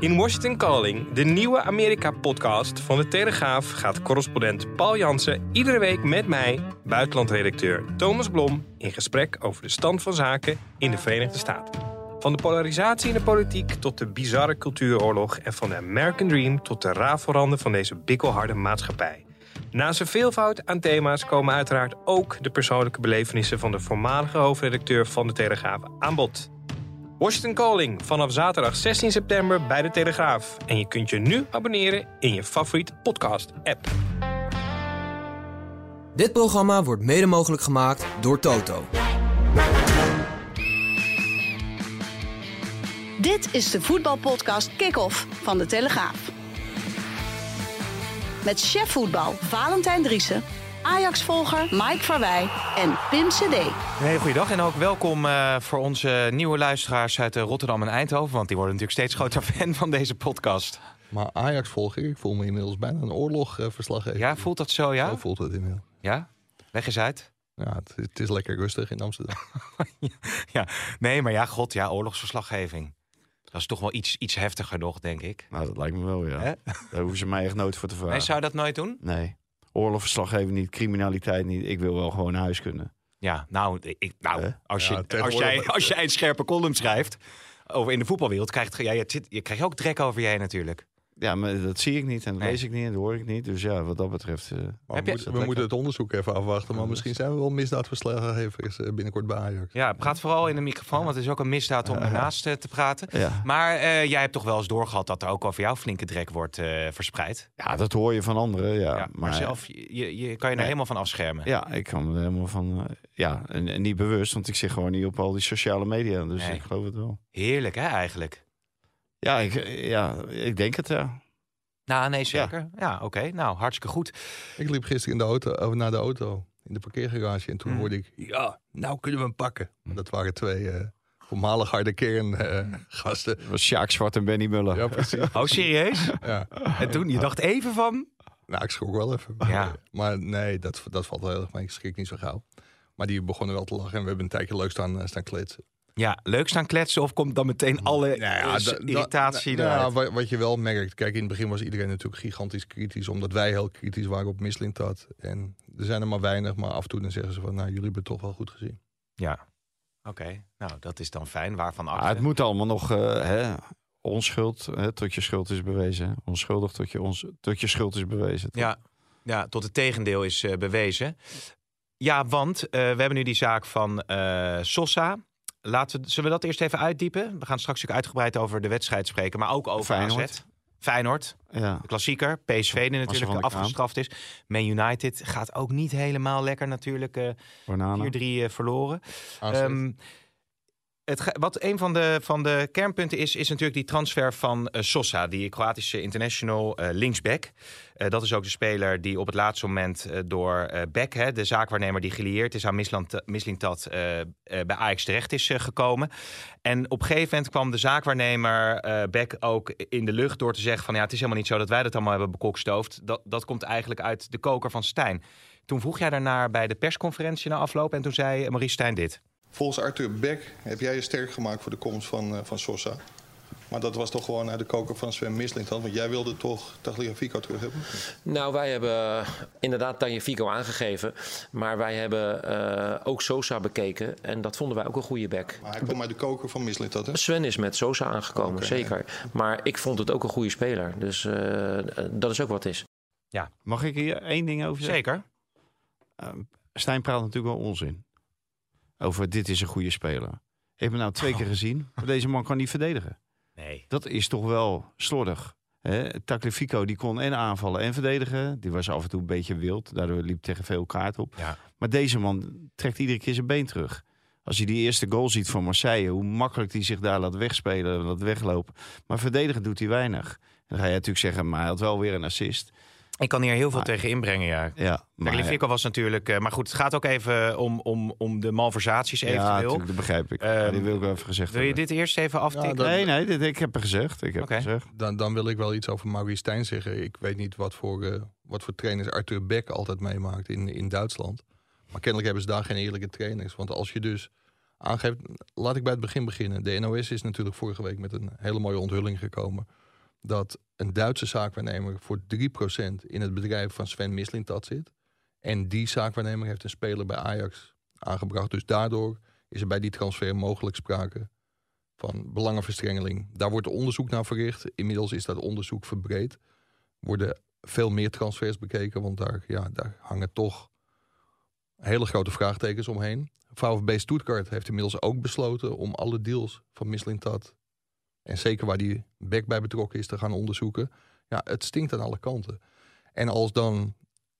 In Washington Calling, de nieuwe Amerika-podcast van de Telegraaf, gaat correspondent Paul Jansen iedere week met mij, buitenlandredacteur Thomas Blom, in gesprek over de stand van zaken in de Verenigde Staten. Van de polarisatie in de politiek tot de bizarre cultuuroorlog en van de American Dream tot de rafelranden van deze bikkelharde maatschappij. Naast een veelvoud aan thema's komen uiteraard ook de persoonlijke belevenissen van de voormalige hoofdredacteur van de Telegraaf aan bod. Washington Calling vanaf zaterdag 16 september bij de Telegraaf. En je kunt je nu abonneren in je favoriete podcast-app. Dit programma wordt mede mogelijk gemaakt door Toto. Dit is de voetbalpodcast Kick-Off van de Telegraaf. Met chef voetbal Valentijn Driessen, Ajax-volger Mike Verwij en Pim CD. Een hele goede dag en ook welkom uh, voor onze nieuwe luisteraars uit uh, Rotterdam en Eindhoven. Want die worden natuurlijk steeds groter fan van deze podcast. Maar Ajax volg ik. Ik voel me inmiddels bijna een oorlogverslaggever. Ja, voelt dat zo, ja? Zo voelt het inmiddels. Ja? Leg eens uit. Ja, het, het is lekker rustig in Amsterdam. ja, nee, maar ja, god, ja, oorlogsverslaggeving. Dat is toch wel iets, iets heftiger nog, denk ik. Nou, dat lijkt me wel, ja. Hè? Daar hoeven ze mij echt nooit voor te vragen. Nee, zou je dat nooit doen? Nee. Oorlogsverslaggeving niet, criminaliteit niet. Ik wil wel gewoon naar huis kunnen. Ja, nou, ik, nou als, je, als, jij, als jij een scherpe column schrijft over in de voetbalwereld, krijgt ja, je, je krijgt ook trek over jij natuurlijk. Ja, maar dat zie ik niet en dat lees ik niet en dat hoor ik niet. Dus ja, wat dat betreft... Uh, we, moeten, we moeten het onderzoek even afwachten. Maar misschien zijn we wel misdaadverslaggevers uh, binnenkort bij Ajax. Ja, praat vooral in de microfoon, want het is ook een misdaad om ernaast uh, te praten. Ja. Maar jij hebt toch wel eens doorgehad dat er ook over jou flinke drek wordt verspreid? Ja, dat hoor je van anderen, ja. ja maar, zelf, je, je kan je er helemaal van afschermen? Ja, ik kan er helemaal van... ja, en, en, niet bewust, want ik zit gewoon niet op al die sociale media. Dus nee. ik geloof het wel. Heerlijk, hè, eigenlijk? Ja, ik, ja, ik denk het, ja. Nou, nee, zeker. Ja, oké. Nou, hartstikke goed. Ik liep gisteren in de auto, over naar de auto, in de parkeergarage. En toen mm. hoorde ik, ja, nou kunnen we hem pakken. Maar dat waren twee uh, voormalig harde kerngasten. Uh, was Sjaak Zwart en Benny Muller. Ja, precies. oh, serieus? ja. En toen, je dacht even van... Nou, ik schrok wel even. Ja. Maar nee, dat, dat valt wel heel erg mee. Ik schrik niet zo gauw. Maar die begonnen wel te lachen. En we hebben een tijdje leuk staan, staan kletsen. Ja, leuk staan kletsen of komt dan meteen alle nou ja, irritatie nou, ja, wat je wel merkt, kijk in het begin was iedereen natuurlijk gigantisch kritisch, omdat wij heel kritisch waren op Mislintat. En er zijn er maar weinig, maar af en toe dan zeggen ze van, nou jullie hebben het toch wel goed gezien. Ja, oké. Nou, dat is dan fijn. Waarvan af? het moet allemaal nog, uh, hè, onschuld hè, tot je schuld is bewezen. Onschuldig tot je, ons, tot je schuld is bewezen. Toch? Ja, ja, tot het tegendeel is uh, bewezen. Ja, want uh, we hebben nu die zaak van Sosa. Laten we, zullen we dat eerst even uitdiepen? We gaan straks natuurlijk uitgebreid over de wedstrijd spreken, maar ook over Feyenoord. AZ. Feyenoord, ja. de klassieker. PSV die natuurlijk afgestraft is. Man United gaat ook niet helemaal lekker natuurlijk. Uh, 4-3 uh, verloren. Um, het, wat een van de, van de kernpunten is, is natuurlijk die transfer van uh, Sosa, die Kroatische international uh, linksback. Uh, dat is ook de speler die op het laatste moment door Beck, hè, de zaakwaarnemer die gelieerd is aan Mislintat, bij Ajax terecht is gekomen. En op een gegeven moment kwam de zaakwaarnemer Beck ook in de lucht door te zeggen van ja, het is helemaal niet zo dat wij dat allemaal hebben bekokstoofd. Dat, dat komt eigenlijk uit de koker van Stijn. Toen vroeg jij daarnaar bij de persconferentie na afloop en toen zei Maurice Stijn dit. Volgens Arthur Beck heb jij je sterk gemaakt voor de komst van, uh, van Sosa. Maar dat was toch gewoon uit de koker van Sven Misling dan? Want jij wilde toch Tagliafico terug hebben? Nou, wij hebben inderdaad Tagliafico aangegeven. Maar wij hebben uh, ook Sosa bekeken. En dat vonden wij ook een goede back. Maar hij kwam uit de koker van Misling dat, hè? Sven is met Sosa aangekomen, okay, zeker. Ja. Maar ik vond het ook een goede speler. Dus uh, dat is ook wat is. Ja. Mag ik hier één ding over zeggen? Zeker. Uh, Stijn praat natuurlijk wel onzin over dit is een goede speler. Ik heb hem nou twee keer gezien. Maar deze man kan niet verdedigen. Nee. Dat is toch wel slordig. Tagliafico die kon en aanvallen en verdedigen. Die was af en toe een beetje wild. Daardoor liep tegen veel kaart op. Ja. Maar deze man trekt iedere keer zijn been terug. Als je die eerste goal ziet van Marseille, hoe makkelijk hij zich daar laat wegspelen, laat weglopen. Maar verdedigen doet hij weinig. Dan ga je natuurlijk zeggen, maar hij had wel weer een assist. Ik kan hier heel veel tegen inbrengen, ja. Ja, maar was natuurlijk... Uh, maar goed, het gaat ook even om, om, om de malversaties eventueel. Ja, dat begrijp ik. Um, die wil ik even gezegd Wil je dit eerst even aftikken? nee, nee, dit, ik heb het gezegd. Ik heb okay. gezegd. Dan, dan wil ik wel iets over Maurice Stijn zeggen. Ik weet niet wat voor, uh, wat voor trainers Arthur Beck altijd meemaakt in, in Duitsland. Maar kennelijk hebben ze daar geen eerlijke trainers. Want als je dus aangeeft... Laat ik bij het begin beginnen. De NOS is natuurlijk vorige week met een hele mooie onthulling gekomen dat een Duitse zaakwaarnemer voor 3% in het bedrijf van Sven Mislintat zit. En die zaakwaarnemer heeft een speler bij Ajax aangebracht. Dus daardoor is er bij die transfer mogelijk sprake van belangenverstrengeling. Daar wordt onderzoek naar verricht. Inmiddels is dat onderzoek verbreed. Worden veel meer transfers bekeken, want daar, ja, daar hangen toch hele grote vraagtekens omheen. VfB Stuttgart heeft inmiddels ook besloten om alle deals van Mislintat en zeker waar die back bij betrokken is te gaan onderzoeken. Ja, het stinkt aan alle kanten. En als dan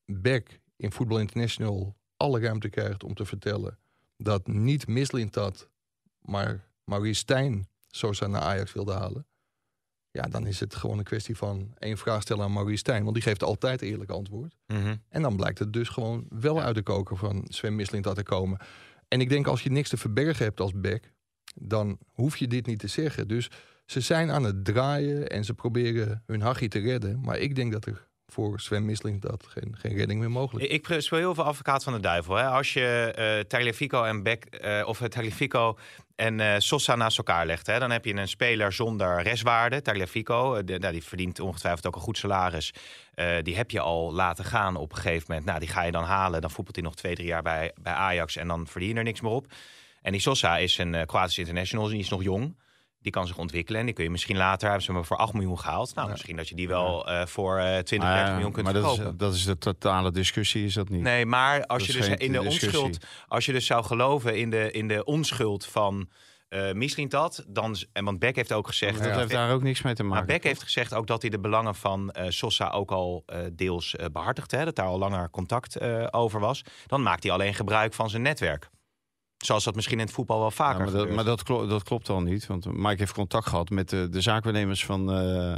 Beck in Football International alle ruimte krijgt om te vertellen dat niet Mislintat, maar Maurice Stijn Sosa naar Ajax wilde halen. Ja, dan is het gewoon een kwestie van één vraag stellen aan Maurice Stijn. Want die geeft altijd eerlijk antwoord. Mhm. En dan blijkt het dus gewoon wel uit de koker van Sven Mislintat te komen. En ik denk als je niks te verbergen hebt als Beck, dan hoef je dit niet te zeggen. Dus ze zijn aan het draaien en ze proberen hun hachie te redden. Maar ik denk dat er voor Sven Misling dat geen, geen redding meer mogelijk is. Ik speel heel veel advocaat van de duivel. Hè? Als je uh, Tagliafico en Beck, uh, of Tagliafico en uh, Sosa naast elkaar legt, hè, dan heb je een speler zonder restwaarde. Tagliafico, de, nou, die verdient ongetwijfeld ook een goed salaris. die heb je al laten gaan op een gegeven moment. Nou, die ga je dan halen. Dan voetbalt hij nog twee, drie jaar bij, bij Ajax en dan verdien je er niks meer op. En die Sosa is een Kroatische international, die is nog jong die kan zich ontwikkelen. En die kun je misschien later, hebben ze maar voor 8 miljoen gehaald. Nou, misschien dat je die wel uh, voor uh, 20, 30 miljoen kunt maar verkopen. Dat is, dat is de totale discussie, is dat niet? Nee, maar als je dus in de onschuld, als je dus zou geloven in de, in de onschuld van uh, misschien dat, dan, en want Beck heeft ook gezegd... dat heeft daar ook niks mee te maken. Maar Beck heeft gezegd ook dat hij de belangen van uh, Sosa ook al uh, deels behartigt. Hè, dat daar al langer contact over was. Dan maakt hij alleen gebruik van zijn netwerk. Zoals dat misschien in het voetbal wel vaker ja, maar dat, maar dat, klopt, dat klopt al niet. Want Mike heeft contact gehad met de, de zaakwaarnemers van uh,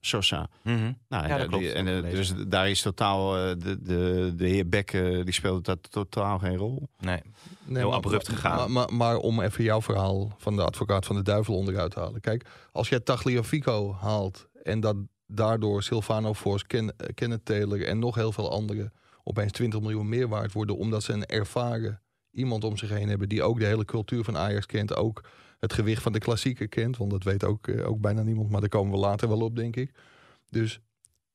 Sosa. Mm -hmm. nou, ja, dat klopt. En, uh, dus daar is totaal... Uh, de, de, de heer Beck die speelde dat totaal geen rol. Nee, nee heel abrupt gegaan. Maar, maar, maar, om even jouw verhaal van de advocaat van de duivel onderuit te halen. Kijk, als jij Tagliafico haalt en dat daardoor Silvano Fors, Ken, Kenneth Taylor en nog heel veel anderen opeens 20 miljoen meer waard worden omdat ze een ervaren iemand om zich heen hebben die ook de hele cultuur van Ajax kent. Ook het gewicht van de klassieker kent. Want dat weet ook, uh, ook bijna niemand. Maar daar komen we later wel op, denk ik. Dus,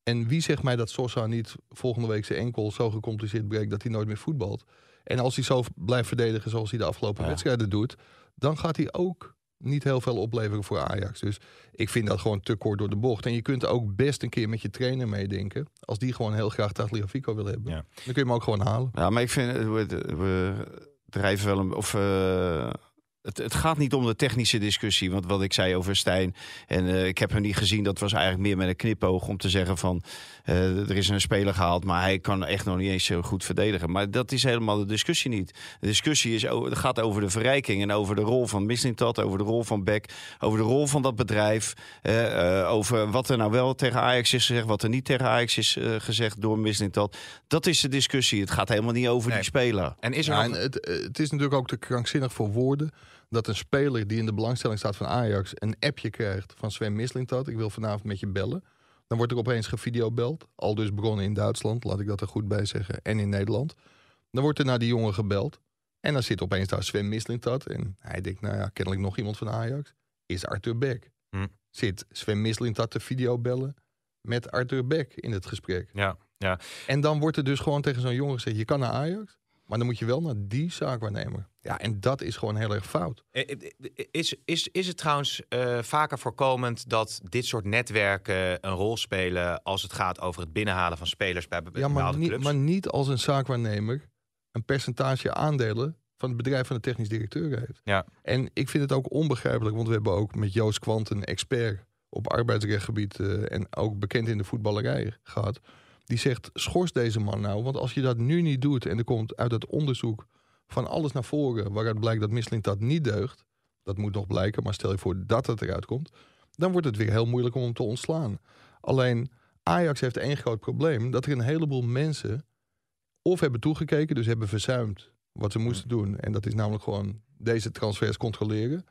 en wie zegt mij dat Sosa niet volgende week zijn enkel zo gecompliceerd breekt dat hij nooit meer voetbalt? En als hij zo blijft verdedigen zoals hij de afgelopen wedstrijden doet, dan gaat hij ook niet heel veel opleveren voor Ajax. Dus ik vind dat gewoon te kort door de bocht. En je kunt ook best een keer met je trainer meedenken. Als die gewoon heel graag Tagliafico wil hebben. Dan kun je hem ook gewoon halen. Ja, maar ik vind... We, we drijven wel een. Of, uh, het, het, gaat niet om de technische discussie. Want wat ik zei over Stijn. En uh, ik heb hem niet gezien. Dat was eigenlijk meer met een knipoog. Om te zeggen van. Uh, er is een speler gehaald. Maar hij kan echt nog niet eens zo goed verdedigen. Maar dat is helemaal de discussie niet. De discussie is, het gaat over de verrijking. En over de rol van Mislintat. Over de rol van Beck. Over de rol van dat bedrijf. Uh, over wat er nou wel tegen Ajax is gezegd. Wat er niet tegen Ajax is gezegd door Mislintat. Dat is de discussie. Het gaat helemaal niet over nee. die speler. En is er ja, en het, het is natuurlijk ook te krankzinnig voor woorden dat een speler die in de belangstelling staat van Ajax een appje krijgt van Sven Mislintat. Ik wil vanavond met je bellen. Dan wordt er opeens gevideobeld. Al dus bronnen in Duitsland, laat ik dat er goed bij zeggen. En in Nederland. Dan wordt er naar die jongen gebeld. En dan zit opeens daar Sven Mislintat. En hij denkt, nou ja, kennelijk nog iemand van Ajax. Is Arthur Beck. Hm. Zit Sven Mislintat te videobellen met Arthur Beck in het gesprek. Ja, ja. En dan wordt er dus gewoon tegen zo'n jongen gezegd, je kan naar Ajax. Maar dan moet je wel naar die zaakwaarnemer. Ja, en dat is gewoon heel erg fout. Is, is, is het trouwens uh, vaker voorkomend dat dit soort netwerken een rol spelen als het gaat over het binnenhalen van spelers bij bepaalde ja, maar niet, clubs? maar niet als een zaakwaarnemer een percentage aandelen van het bedrijf van de technisch directeur heeft. Ja. En ik vind het ook onbegrijpelijk, want we hebben ook met Joost Kwant een expert op arbeidsrechtgebied uh, en ook bekend in de voetballerij gehad. Die zegt, schors deze man nou, want als je dat nu niet doet en er komt uit het onderzoek van alles naar voren waaruit blijkt dat Michelin dat niet deugt. Dat moet nog blijken, maar stel je voor dat het eruit komt. Dan wordt het weer heel moeilijk om hem te ontslaan. Alleen Ajax heeft één groot probleem. Dat er een heleboel mensen of hebben toegekeken, dus hebben verzuimd wat ze moesten doen. En dat is namelijk gewoon deze transfers controleren.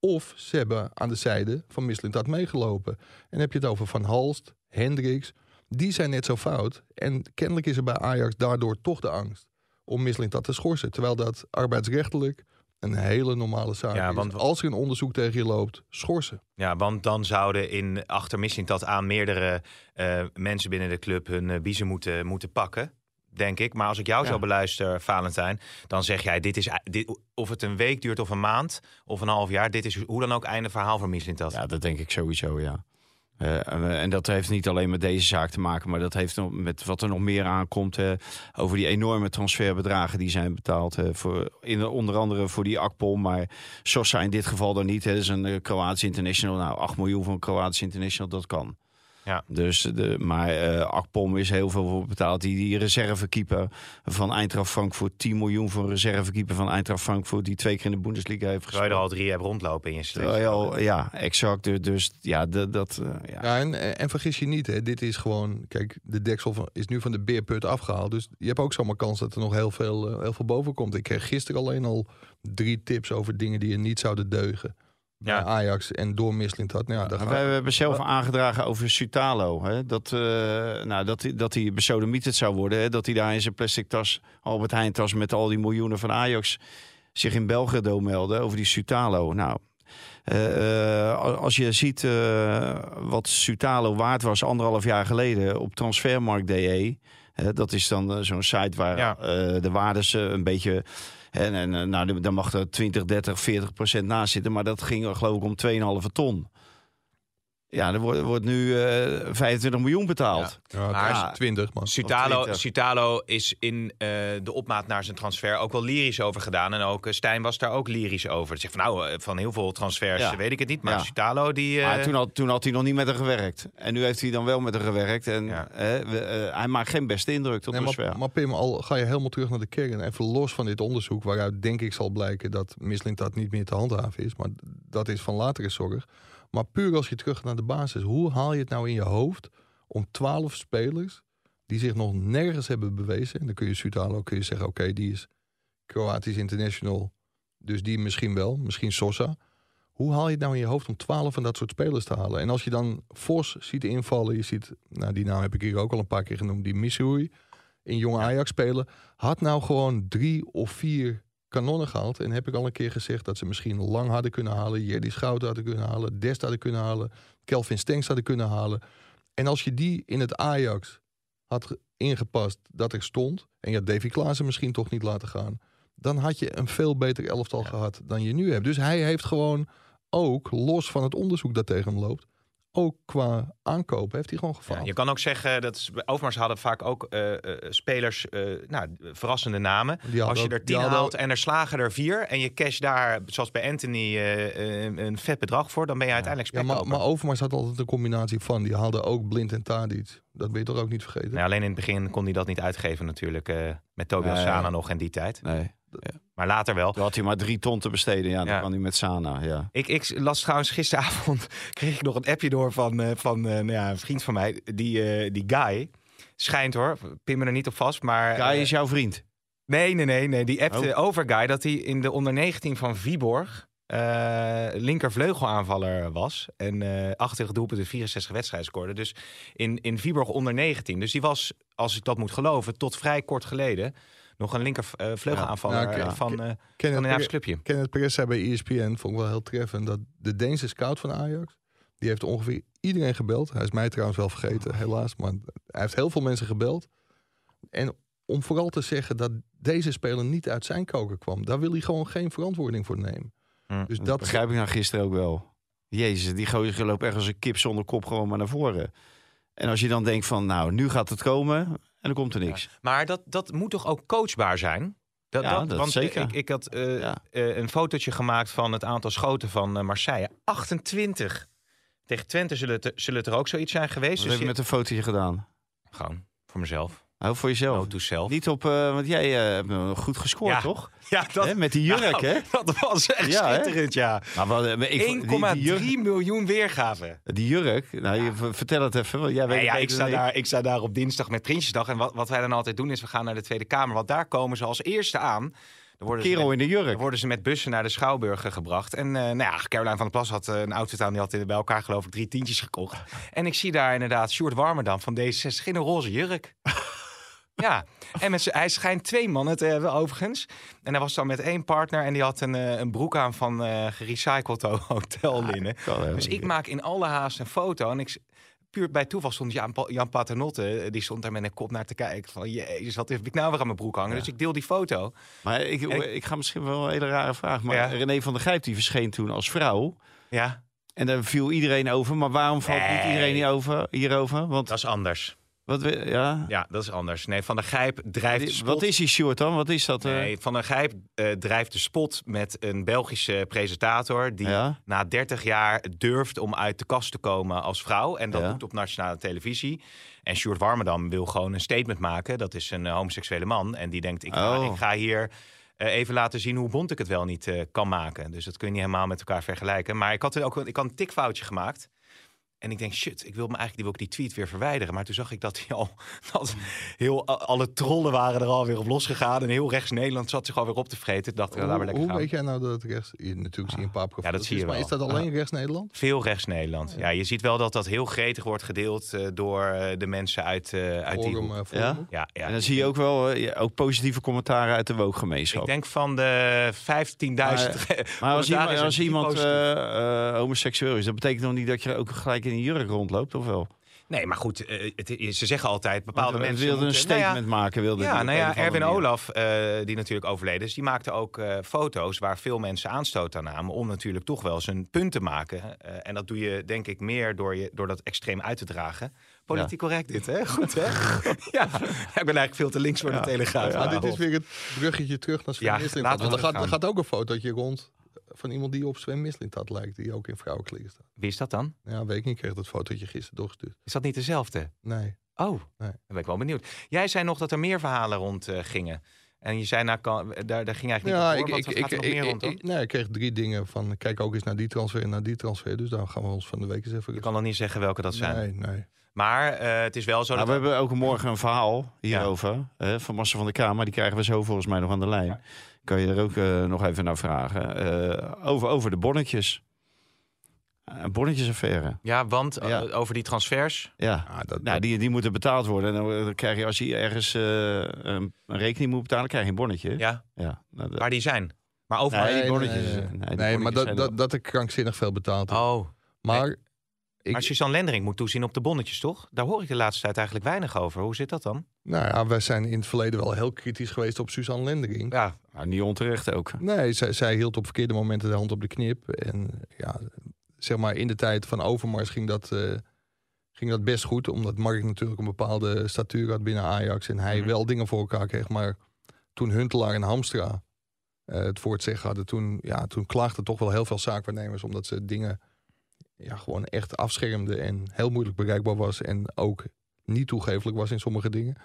Of ze hebben aan de zijde van dat meegelopen. En heb je het over Van Halst, Hendricks. Die zijn net zo fout. En kennelijk is er bij Ajax daardoor toch de angst om dat te schorsen. Terwijl dat arbeidsrechtelijk een hele normale zaak ja, want, is. Als er een onderzoek tegen je loopt, schorsen. Ja, want dan zouden in achter dat aan meerdere uh, mensen binnen de club hun uh, biezen moeten, moeten pakken denk ik. Maar als ik jou ja. zo beluister, Valentijn, dan zeg jij: dit is dit, of het een week duurt of een maand of een half jaar. Dit is hoe dan ook einde verhaal voor dat. Ja, dat denk ik sowieso, ja. Uh, en dat heeft niet alleen met deze zaak te maken, maar dat heeft met wat er nog meer aankomt. Uh, over die enorme transferbedragen die zijn betaald. Voor, in, onder andere voor die Akpom, maar Sosa in dit geval dan niet. Dat is een Kroatisch international. Nou, 8 miljoen van Kroatisch international, dat kan. Ja. Dus de, maar uh, Akpom is heel veel voor betaald. Die, die reservekeeper van Eintracht Frankfurt. 10 miljoen voor een reservekeeper van Eintracht Frankfurt. Die twee keer in de Bundesliga heeft gespeeld. Terwijl je er al drie hebt rondlopen in je selectie. Ja, exact. Dus, dus ja, dat... dat uh, ja. ja en, en, vergis je niet, hè, dit is gewoon... Kijk, de deksel van, is nu van de beerput afgehaald. Dus je hebt ook zomaar kans dat er nog heel veel, uh, heel veel boven komt. Ik kreeg gisteren alleen al drie tips over dingen die er niet zouden deugen ja. Ajax en door had. Nou ja, we hebben zelf aangedragen over Sutalo. Hè? Dat, uh, nou, dat, dat hij besodemieterd zou worden. Hè? Dat hij daar in zijn plastic tas, Albert Heijn tas met al die miljoenen van Ajax zich in Belgrado meldde over die Sutalo. Nou, uh, als je ziet uh, wat Sutalo waard was anderhalf jaar geleden op transfermarkt.de. dat is dan zo'n site waar ja. de waardes een beetje en, en eh, nou, dan mag er 20, 30, 40 procent naast zitten. Maar dat ging geloof ik om 2,5 ton. Ja, er wordt, wordt nu uh, eh, 25 miljoen betaald. Ja, maar 20 man. Sutalo, Sutalo is in uh, de opmaat naar zijn transfer ook wel lyrisch over gedaan. En ook uh, Stijn was daar ook lyrisch over. Zeg van nou, van heel veel transfers ja. weet ik het niet. Maar ja. Sutalo die... Maar toen had, toen had hij nog niet met haar gewerkt. En nu heeft hij dan wel met haar gewerkt. En we, hij maakt geen beste indruk tot nee, maar, maar Pim, al ga je helemaal terug naar de kern. Even los van dit onderzoek. Waaruit denk ik zal blijken dat Misling dat niet meer te handhaven is. Maar dat is van latere zorg. Maar puur als je terug naar de basis, hoe haal je het nou in je hoofd om twaalf spelers die zich nog nergens hebben bewezen, en dan kun je Sutalo kun je zeggen, oké, die is Kroatisch international, dus die misschien wel, misschien Sosa. Hoe haal je het nou in je hoofd om twaalf van dat soort spelers te halen? En als je dan Vos ziet invallen, je ziet, nou die naam heb ik hier ook al een paar keer genoemd, die Missouri in jonge Ajax spelen, had nou gewoon drie of vier kanonnen gehaald. En heb ik al een keer gezegd dat ze misschien lang hadden kunnen halen. Jerdy Schouten hadden kunnen halen. Dest hadden kunnen halen. Kelvin Stenks hadden kunnen halen. En als je die in het Ajax had ingepast dat er stond. En je had Davy Klaassen misschien toch niet laten gaan. Dan had je een veel beter elftal gehad dan je nu hebt. Dus hij heeft gewoon ook, los van het onderzoek dat tegen hem loopt ook qua aankoop heeft hij gewoon gefaald. Ja, je kan ook zeggen dat Overmars hadden vaak ook uh, spelers, uh, nou, verrassende namen. Als je er tien haalt en er slagen er vier en je cash daar, zoals bij Anthony, een vet bedrag voor, dan ben je uiteindelijk spekkoper. Ja, maar, maar Overmars had altijd een combinatie van. Die haalde ook Blind en Tadic. Dat ben je toch ook niet vergeten? Nee, alleen in het begin kon hij dat niet uitgeven natuurlijk. met Tobias Sana nog in die tijd. Nee. Maar later wel. Toen had hij maar drie ton te besteden. Ja, dan kan hij met Sana. Ja. Ik, ik las trouwens gisteravond, kreeg ik nog een appje door van, uh, van uh, nou ja, een vriend van mij. Die, uh, die guy schijnt hoor, pin me er niet op vast, maar... Guy is jouw vriend? Nee, nee, nee. nee. Die appte oh. over Guy dat hij in de onder 19 van Viborg uh, linkervleugelaanvaller was. En uh, 28 doelpunten, 64 wedstrijden scoorde. Dus in, in Viborg onder 19. Dus die was, als ik dat moet geloven, tot vrij kort geleden nog een linker uh, vleugelaanvaller ja. van, uh, van een Ajax clubje. Kenneth Perez zei bij ESPN, vond ik wel heel treffend, dat de Deense scout van Ajax, die heeft ongeveer iedereen gebeld. Hij is mij trouwens wel vergeten, helaas. Maar hij heeft heel veel mensen gebeld. En om vooral te zeggen dat deze speler niet uit zijn koker kwam. Daar wil hij gewoon geen verantwoording voor nemen. Hm, dus dat begrijp ik nou gisteren ook wel. Jezus, die gozer loopt echt als een kip zonder kop gewoon maar naar voren. En als je dan denkt van, nou, nu gaat het komen en dan komt er niks. Maar dat, dat moet toch ook coachbaar zijn? Dat, ja, dat, want zeker. Ik, ik had uh, uh, een fotootje gemaakt van het aantal schoten van uh, Marseille. 28. Tegen Twente zullen het, zullen het er ook zoiets zijn geweest. Wat dus heb je met een fotootje gedaan? Gewoon voor mezelf. Hou voor jezelf. Self. Niet op, uh, want jij uh, hebt goed gescoord, ja. toch? Ja, dat, met die jurk, nou, hè? Dat was echt Ja, hè? schitterend, ja. Maar wat- 1,3 miljoen weergaven. Die jurk, nou, je, vertel het even. Jij weet ja, ik, sta daar, ik sta daar op dinsdag met Prinsjesdag. En wat, wat wij dan altijd doen is, we gaan naar de Tweede Kamer. Want daar komen ze als eerste aan. Dan Kerel met- in de jurk. Dan worden ze met bussen naar de Schouwburg eh, gebracht. En eh nou ja, Caroline van der Plas had eh, een outfit aan. Die had bij elkaar geloof ik drie tientjes gekocht. En ik zie daar inderdaad Sjoerd Warmerdam van D66 in een roze jurk. Ja, en met hij schijnt twee mannen te hebben overigens. En hij was dan met één partner en die had een, eh, een broek aan van eh gerecycled ho- hotellinnen. helemaal dus ik niet. maak in alle haast een foto en ik... Puur bij toeval stond Jan, Pa- Jan Paternotte, eh, die stond daar met een kop naar te kijken. Van, jezus, wat heb ik nou weer aan mijn broek hangen? Dus ik deel die foto. Maar ik, ik- ik ga misschien wel een hele rare vraag. Maar Ja. René van der Gijp die verscheen toen als vrouw. Ja, En daar viel iedereen over. Maar waarom valt niet Nee. iedereen niet over, hierover? Want dat is anders. Wat, ja, Ja, dat is anders. Nee, Van der Gijp drijft de spot. wat is die short dan? Wat is dat? eh? Nee, Van der Gijp eh, drijft de spot met een Belgische presentator... die Ja? na 30 jaar durft om uit de kast te komen als vrouw. En dat Ja. doet op nationale televisie. En Sjoerd Warmerdam wil gewoon een statement maken. Dat is een eh, homoseksuele man. En die denkt, ik ga, Oh. ik ga hier even laten zien hoe bond ik het wel niet kan maken. Dus dat kun je niet helemaal met elkaar vergelijken. Maar ik had, ook, ik had een tikfoutje gemaakt. En ik denk, shit, ik wil me eigenlijk die, wil ik die tweet weer verwijderen. Maar toen zag ik dat hij al, dat heel, alle trollen waren er alweer op losgegaan. En heel rechts Nederland zat zich alweer op te vreten. Dacht ik, Hoe, laten we lekker hoe gaan. weet jij nou dat het rechts... Je, natuurlijk zie je een paar profielen. dat zie je Maar wel. is dat alleen rechts Nederland? Veel rechts Nederland. Ja, je ziet wel dat dat heel gretig wordt gedeeld eh, door eh, de mensen uit, eh, uit die Forum, hoek. forum? Ja? Ja, ja. En dan zie je ook wel eh, ja, ook positieve commentaren uit de wookgemeenschap. Ik denk van de 15.000 Maar als iemand, commentaren als zijn iemand eh, eh, homoseksueel is, dat betekent nog niet dat je ook gelijk in een jurk rondloopt, of wel? Nee, maar goed, eh, het, is- ze zeggen altijd bepaalde Want, eh, mensen... wilde een nou ja, statement maken. Wilde Ja, nou ja, Erwin manier. Olaf, eh, die natuurlijk overleden is, die maakte ook eh, foto's waar veel mensen aanstoot aan namen. Om natuurlijk toch wel zijn punt te maken. Eh, en dat doe je denk ik meer door, je, door dat extreem uit te dragen. Politiek correct dit, hè? Goed, hè? ja. ja, ik ben eigenlijk veel te links voor de Telegraaf. Ja, dit is weer het bruggetje terug naar Sven Ja, laten we Want er gaat, er gaat ook een fotootje rond van iemand die op Sven Mislintat lijkt. Die ook in vrouwenkleren staat. Wie is dat dan? Ja, weet ik niet. Ik kreeg dat fotootje gisteren doorgestuurd. Is dat niet dezelfde? Nee. Oh, Nee. dan ben ik wel benieuwd. Jij zei nog dat er meer verhalen rond eh, gingen. En je zei, nou, kan, daar, daar ging eigenlijk niet Ja, ik, ik, wat ik, gaat er nog ik, meer ik, rond dan? ik- nee, ik kreeg drie dingen van kijk ook eens naar die transfer en naar die transfer. Dus daar gaan we ons van de week eens even... Je kan nog niet zeggen welke dat zijn. Nee, nee. Maar eh, het is wel zo Nou, dat... we hebben ook morgen een verhaal hierover. hè, van Marcel van der Kamer. Die krijgen we zo volgens mij nog aan de lijn. Kan je er ook eh, nog even naar vragen. Eh, over, over de bonnetjes. Een bonnetjesaffaire. Ja, want eh, Ja. over die transfers... Ja, Ah, dat, nou, die, die moeten betaald worden. En dan, krijg je, als je ergens eh, een, een rekening moet betalen, krijg je een bonnetje. Ja, Ja, nou, dat- waar die zijn. Maar over... Nee, die bonnetjes. nee, nee, nee. die Nee, bonnetjes maar dat, dat, dat ik krankzinnig veel betaald heb. Oh, Maar ik, maar Suzanne Lendering moet toezien op de bonnetjes, toch? Daar hoor ik de laatste tijd eigenlijk weinig over. Hoe zit dat dan? nou ja, wij zijn in het verleden wel heel kritisch geweest op Suzanne Lendering. Ja, Nou, niet onterecht ook. Nee, zij, zij hield op verkeerde momenten de hand op de knip. En ja, zeg maar in de tijd van Overmars ging dat, eh, ging dat best goed. Omdat Mark natuurlijk een bepaalde statuur had binnen Ajax. En hij Mhm. wel dingen voor elkaar kreeg. Maar toen Huntelaar en Hamstra eh, het voor het zeggen hadden... Toen, ja, toen klaagden toch wel heel veel zaakwaarnemers... omdat ze dingen ja, gewoon echt afschermden... en heel moeilijk bereikbaar was. En ook niet toegevelijk was in sommige dingen.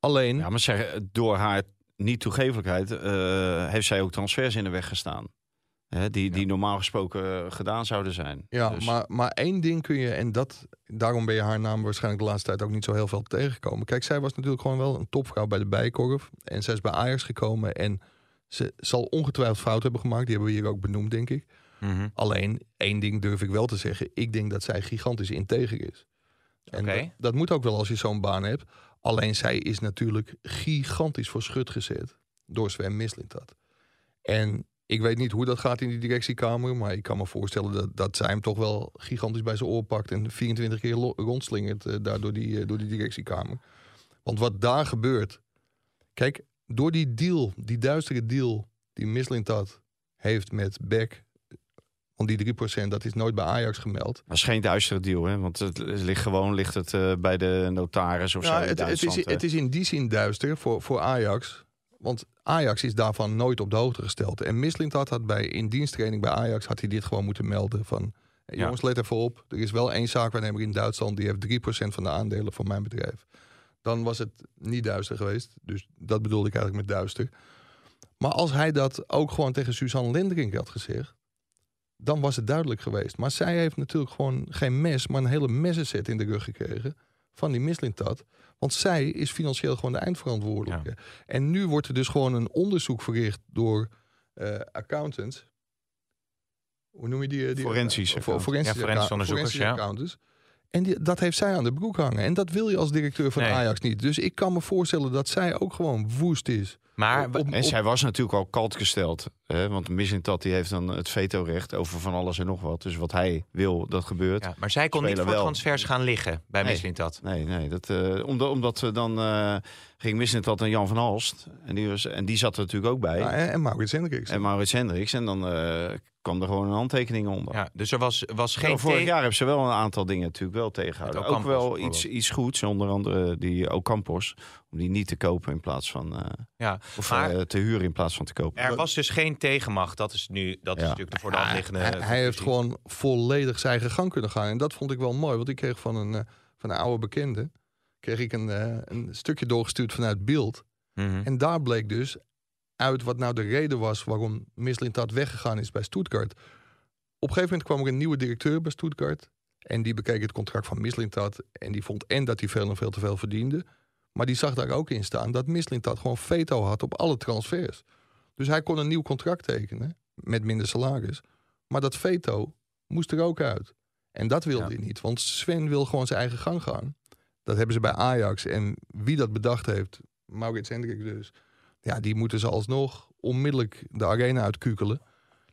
Alleen... Ja, maar zeg, door haar niet toegevelijkheid eh, heeft zij ook transfers in de weg gestaan. Hè, die, die normaal gesproken eh, gedaan zouden zijn. Ja, Dus- maar, maar één ding kun je, en dat, daarom ben je haar naam waarschijnlijk de laatste tijd ook niet zo heel veel tegengekomen. Kijk, zij was natuurlijk gewoon wel een topvrouw bij de Bijkorf. En zij is bij Ajax gekomen en ze zal ongetwijfeld fout hebben gemaakt. Die hebben we hier ook benoemd, denk ik. Mhm. Alleen, één ding durf ik wel te zeggen. Ik denk dat zij gigantisch integer is. En dat moet ook wel als je zo'n baan hebt. Alleen zij is natuurlijk gigantisch voor schut gezet door Sven Mislintat. En ik weet niet hoe dat gaat in die directiekamer, maar ik kan me voorstellen dat, dat zij hem toch wel gigantisch bij zijn oor pakt en 24 keer rondslingert eh, daar door die, eh, door die directiekamer. Want wat daar gebeurt, kijk, door die deal, die duistere deal die Mislintat heeft met Beck, want die 3% dat is nooit bij Ajax gemeld. Maar het is geen duistere deal, hè? Want het ligt gewoon ligt het, eh, bij de notaris of zo. Ja, het, het, is, het is in die zin duister voor, voor Ajax. Want Ajax is daarvan nooit op de hoogte gesteld. En Mislintat had bij in diensttraining bij Ajax had hij dit gewoon moeten melden van hey, Ja. jongens let even op. Er is wel één zaakwaarnemer in Duitsland die heeft 3% van de aandelen van mijn bedrijf. dan was het niet duister geweest. Dus dat bedoelde ik eigenlijk met duister. Maar als hij dat ook gewoon tegen Suzanne Lindring had gezegd, dan was het duidelijk geweest. Maar zij heeft natuurlijk gewoon geen mes, maar een hele messenset in de rug gekregen van die Mislintat. Want zij is financieel gewoon de eindverantwoordelijke. En nu wordt er dus gewoon een onderzoek verricht door uh, accountants. Hoe noem je die? die forensische, uh, forensische, ja, forensische onderzoekers, ja. accountants. En die, dat heeft zij aan de broek hangen. En dat wil je als directeur van Ajax niet. Dus ik kan me voorstellen dat zij ook gewoon woest is. Maar en zij was natuurlijk al kalt gesteld. Hè? Want Mislintat die heeft dan het vetorecht over van alles en nog wat. Dus wat hij wil, dat gebeurt. Ja, maar zij kon niet voor wel. transfers gaan liggen bij nee. Nee, nee dat, uh, omdat, omdat we dan uh, ging Mislintat en Jan van Halst. En die, was, en die zat er natuurlijk ook bij. Ja, en, en Maurits Hendricks. En Maurits Hendricks. En dan uh, kwam er gewoon een handtekening onder. Ja, dus er was, was geen... Nou, vorig jaar hebben ze wel een aantal dingen natuurlijk wel tegengehouden. Ook, ook wel iets, iets goeds. Onder andere die Ocampos om die niet te kopen in plaats van uh, ja, of maar, uh, te huren in plaats van te kopen. Er was dus geen tegenmacht. Dat is nu dat is natuurlijk de voor de hand liggende. Hij, hij heeft gewoon volledig zijn eigen gang kunnen gaan en dat vond ik wel mooi, want ik kreeg van een uh, van een oude bekende kreeg ik een, een stukje doorgestuurd vanuit beeld mm -hmm. en daar bleek dus uit wat nou de reden was waarom Mislintat weggegaan is bij Stuttgart. Op een gegeven moment kwam er een nieuwe directeur bij Stuttgart en die bekeek het contract van Mislintat en die vond en dat hij veel en veel te veel verdiende. Maar die zag daar ook in staan dat Mislintat gewoon veto had op alle transfers. Dus hij kon een nieuw contract tekenen met minder salaris. Maar dat veto moest er ook uit. En dat wilde hij niet, want Sven wil gewoon zijn eigen gang gaan. Dat hebben ze bij Ajax. En wie dat bedacht heeft, Maurits Hendrik dus... ja, die moeten ze alsnog onmiddellijk de arena uitkukelen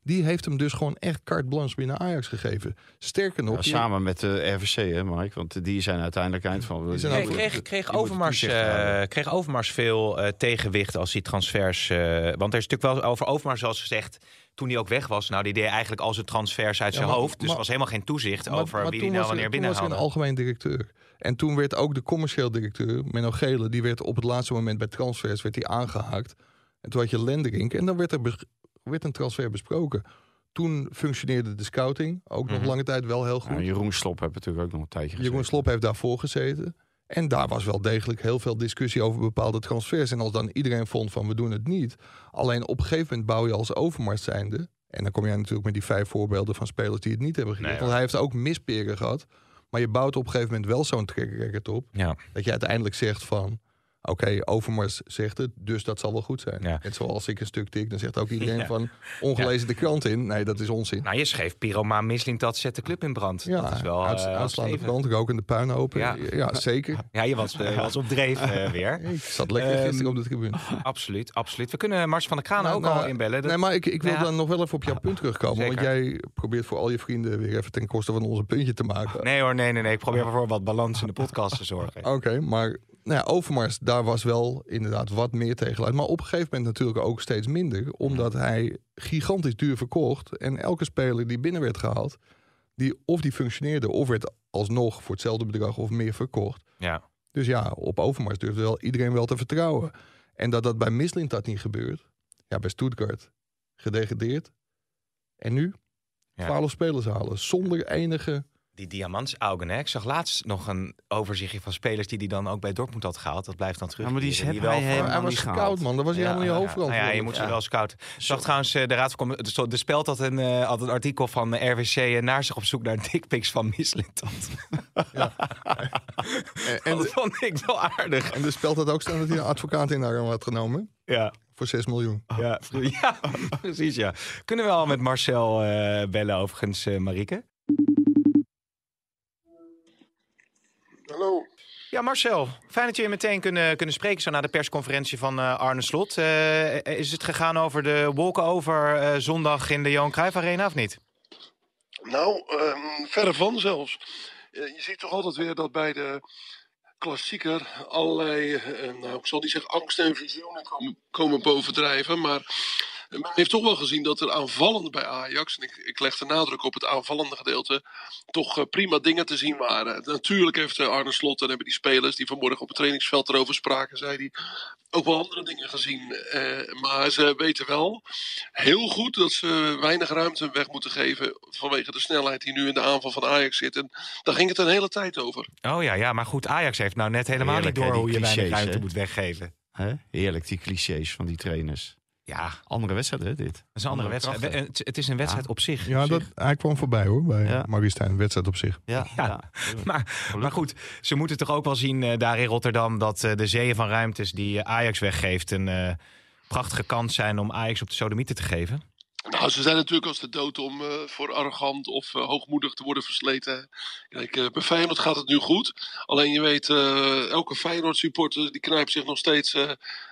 die heeft hem dus gewoon echt carte blanche binnen Ajax gegeven. Sterker nog... samen met de RVC, hè Mike? Want die zijn uiteindelijk eind van... Die kreeg, kreeg, kreeg, Overmars, uh, kreeg Overmars veel uh, tegenwicht als die transfers... Uh, want er is natuurlijk wel over Overmars zoals gezegd... Toen hij ook weg was, nou, die deed eigenlijk al zijn transfers uit zijn hoofd. Dus er was helemaal geen toezicht over wie die nou wanneer binnenhaalde. Toen was hij een algemeen directeur. En toen werd ook de commercieel directeur, Menno Gele... die werd op het laatste moment bij transfers werd hij aangehaakt. En toen had je Lenderink. En dan werd er werd een transfer besproken. Toen functioneerde de scouting ook nog mhm. lange tijd wel heel goed. Ja, Jeroen Slop heeft natuurlijk ook nog een tijdje gezeten. Jeroen Slop heeft daarvoor gezeten. En daar was wel degelijk heel veel discussie over bepaalde transfers. En als dan iedereen vond van we doen het niet. Alleen op een gegeven moment bouw je als overmars zijnde. En dan kom jij natuurlijk met die vijf voorbeelden van spelers die het niet hebben gedaan. want hij heeft ook misperen gehad. Maar je bouwt op een gegeven moment wel zo'n track record op. Ja. Dat je uiteindelijk zegt van Oké, Overmars zegt het, dus dat zal wel goed zijn. Ja. Net zoals ik een stuk tik, dan zegt ook iedereen van ongelezen de krant in. Nee, dat is onzin. Nou, je schreef Pyroma Misling dat zet de club in brand. Ja, dat is wel uit, uh, aanslaande brand, rokende puin open. Ja. ja, zeker. Ja, je was, uh, was op dreef uh, weer. Ik zat lekker um, gisteren op de tribune. Absoluut, absoluut. We kunnen Mars van der Kraan nou, ook nou, al inbellen. Dat... Nee, maar ik, ik wil dan nog wel even op jouw punt terugkomen. Zeker. Want jij probeert voor al je vrienden weer even ten koste van onze puntje te maken. Nee hoor, nee, nee, nee. Ik probeer voor wat balans in de podcast te zorgen. Oké, maar nou ja, Overmars, daar was wel inderdaad wat meer tegenuit. Maar op een gegeven moment natuurlijk ook steeds minder. Omdat hij gigantisch duur verkocht. En elke speler die binnen werd gehaald, die of die functioneerde of werd alsnog voor hetzelfde bedrag of meer verkocht. Ja. Dus ja, op Overmars durfde wel iedereen wel te vertrouwen. En dat dat bij Mislintat niet gebeurt. Ja, bij Stuttgart gedegradeerd. En nu? Ja. spelers halen zonder enige die diamantsaugen. Hè? Ik zag laatst nog een overzichtje van spelers die hij dan ook bij Dortmund had gehaald. Dat blijft dan terug. Ja, maar die is die wel hij, hij was scout, man. Dat was hij ja, helemaal niet hoofdrol. Ja, je moet ze wel scouten. Zag trouwens, uh, de raad van de, de Speld had een, uh, had een artikel van uh, RWC uh, naar zich op zoek naar dickpics van Mislintat. Ja. en, en dat vond ik wel aardig. En de Speld had ook staan dat hij een advocaat in arm had genomen. Ja. Voor 6 miljoen. Ja, ja, precies ja. Kunnen we al met Marcel bellen overigens, Marieke? Hallo. Ja, Marcel, fijn dat je meteen kunnen, kunnen spreken zo na de persconferentie van uh, Arne Slot. Uh, is het gegaan over de walkover uh, zondag in de Johan Cruijff Arena of niet? Nou, um, verre van zelfs. je ziet toch altijd weer dat bij de klassieker allerlei, nou ik zal niet zeggen angst en visioenen komen, komen bovendrijven, maar men heeft toch wel gezien dat er aanvallend bij Ajax, en ik, ik leg de nadruk op het aanvallende gedeelte, toch uh, prima dingen te zien waren. Natuurlijk heeft uh, Arne Slot en hebben die spelers die vanmorgen op het trainingsveld erover spraken, zei hij, ook wel andere dingen gezien. Uh, maar ze weten wel heel goed dat ze weinig ruimte weg moeten geven vanwege de snelheid die nu in de aanval van Ajax zit. En daar ging het een hele tijd over. Oh ja, ja maar goed, Ajax heeft nou net helemaal Heerlijk, niet door hoe je weinig ruimte moet weggeven. Hè? Heerlijk, die clichés van die trainers. Ja, andere wedstrijd hè, dit. Het is een andere, wedstrijd. Het, het, is een wedstrijd op zich. Ja, dat, hij kwam voorbij hoor, bij ja. Een wedstrijd op zich. Ja, ja. maar, maar goed, ze moeten toch ook wel zien uh, daar in Rotterdam... dat uh, de zeeën van ruimtes die Ajax weggeeft... een uh, prachtige kans zijn om Ajax op de sodomieten te geven? Nou, ze zijn natuurlijk als de dood om uh, voor arrogant of uh, hoogmoedig te worden versleten. Kijk, uh, bij Feyenoord gaat het nu goed. Alleen je weet, elke Feyenoord supporter die knijpt zich nog steeds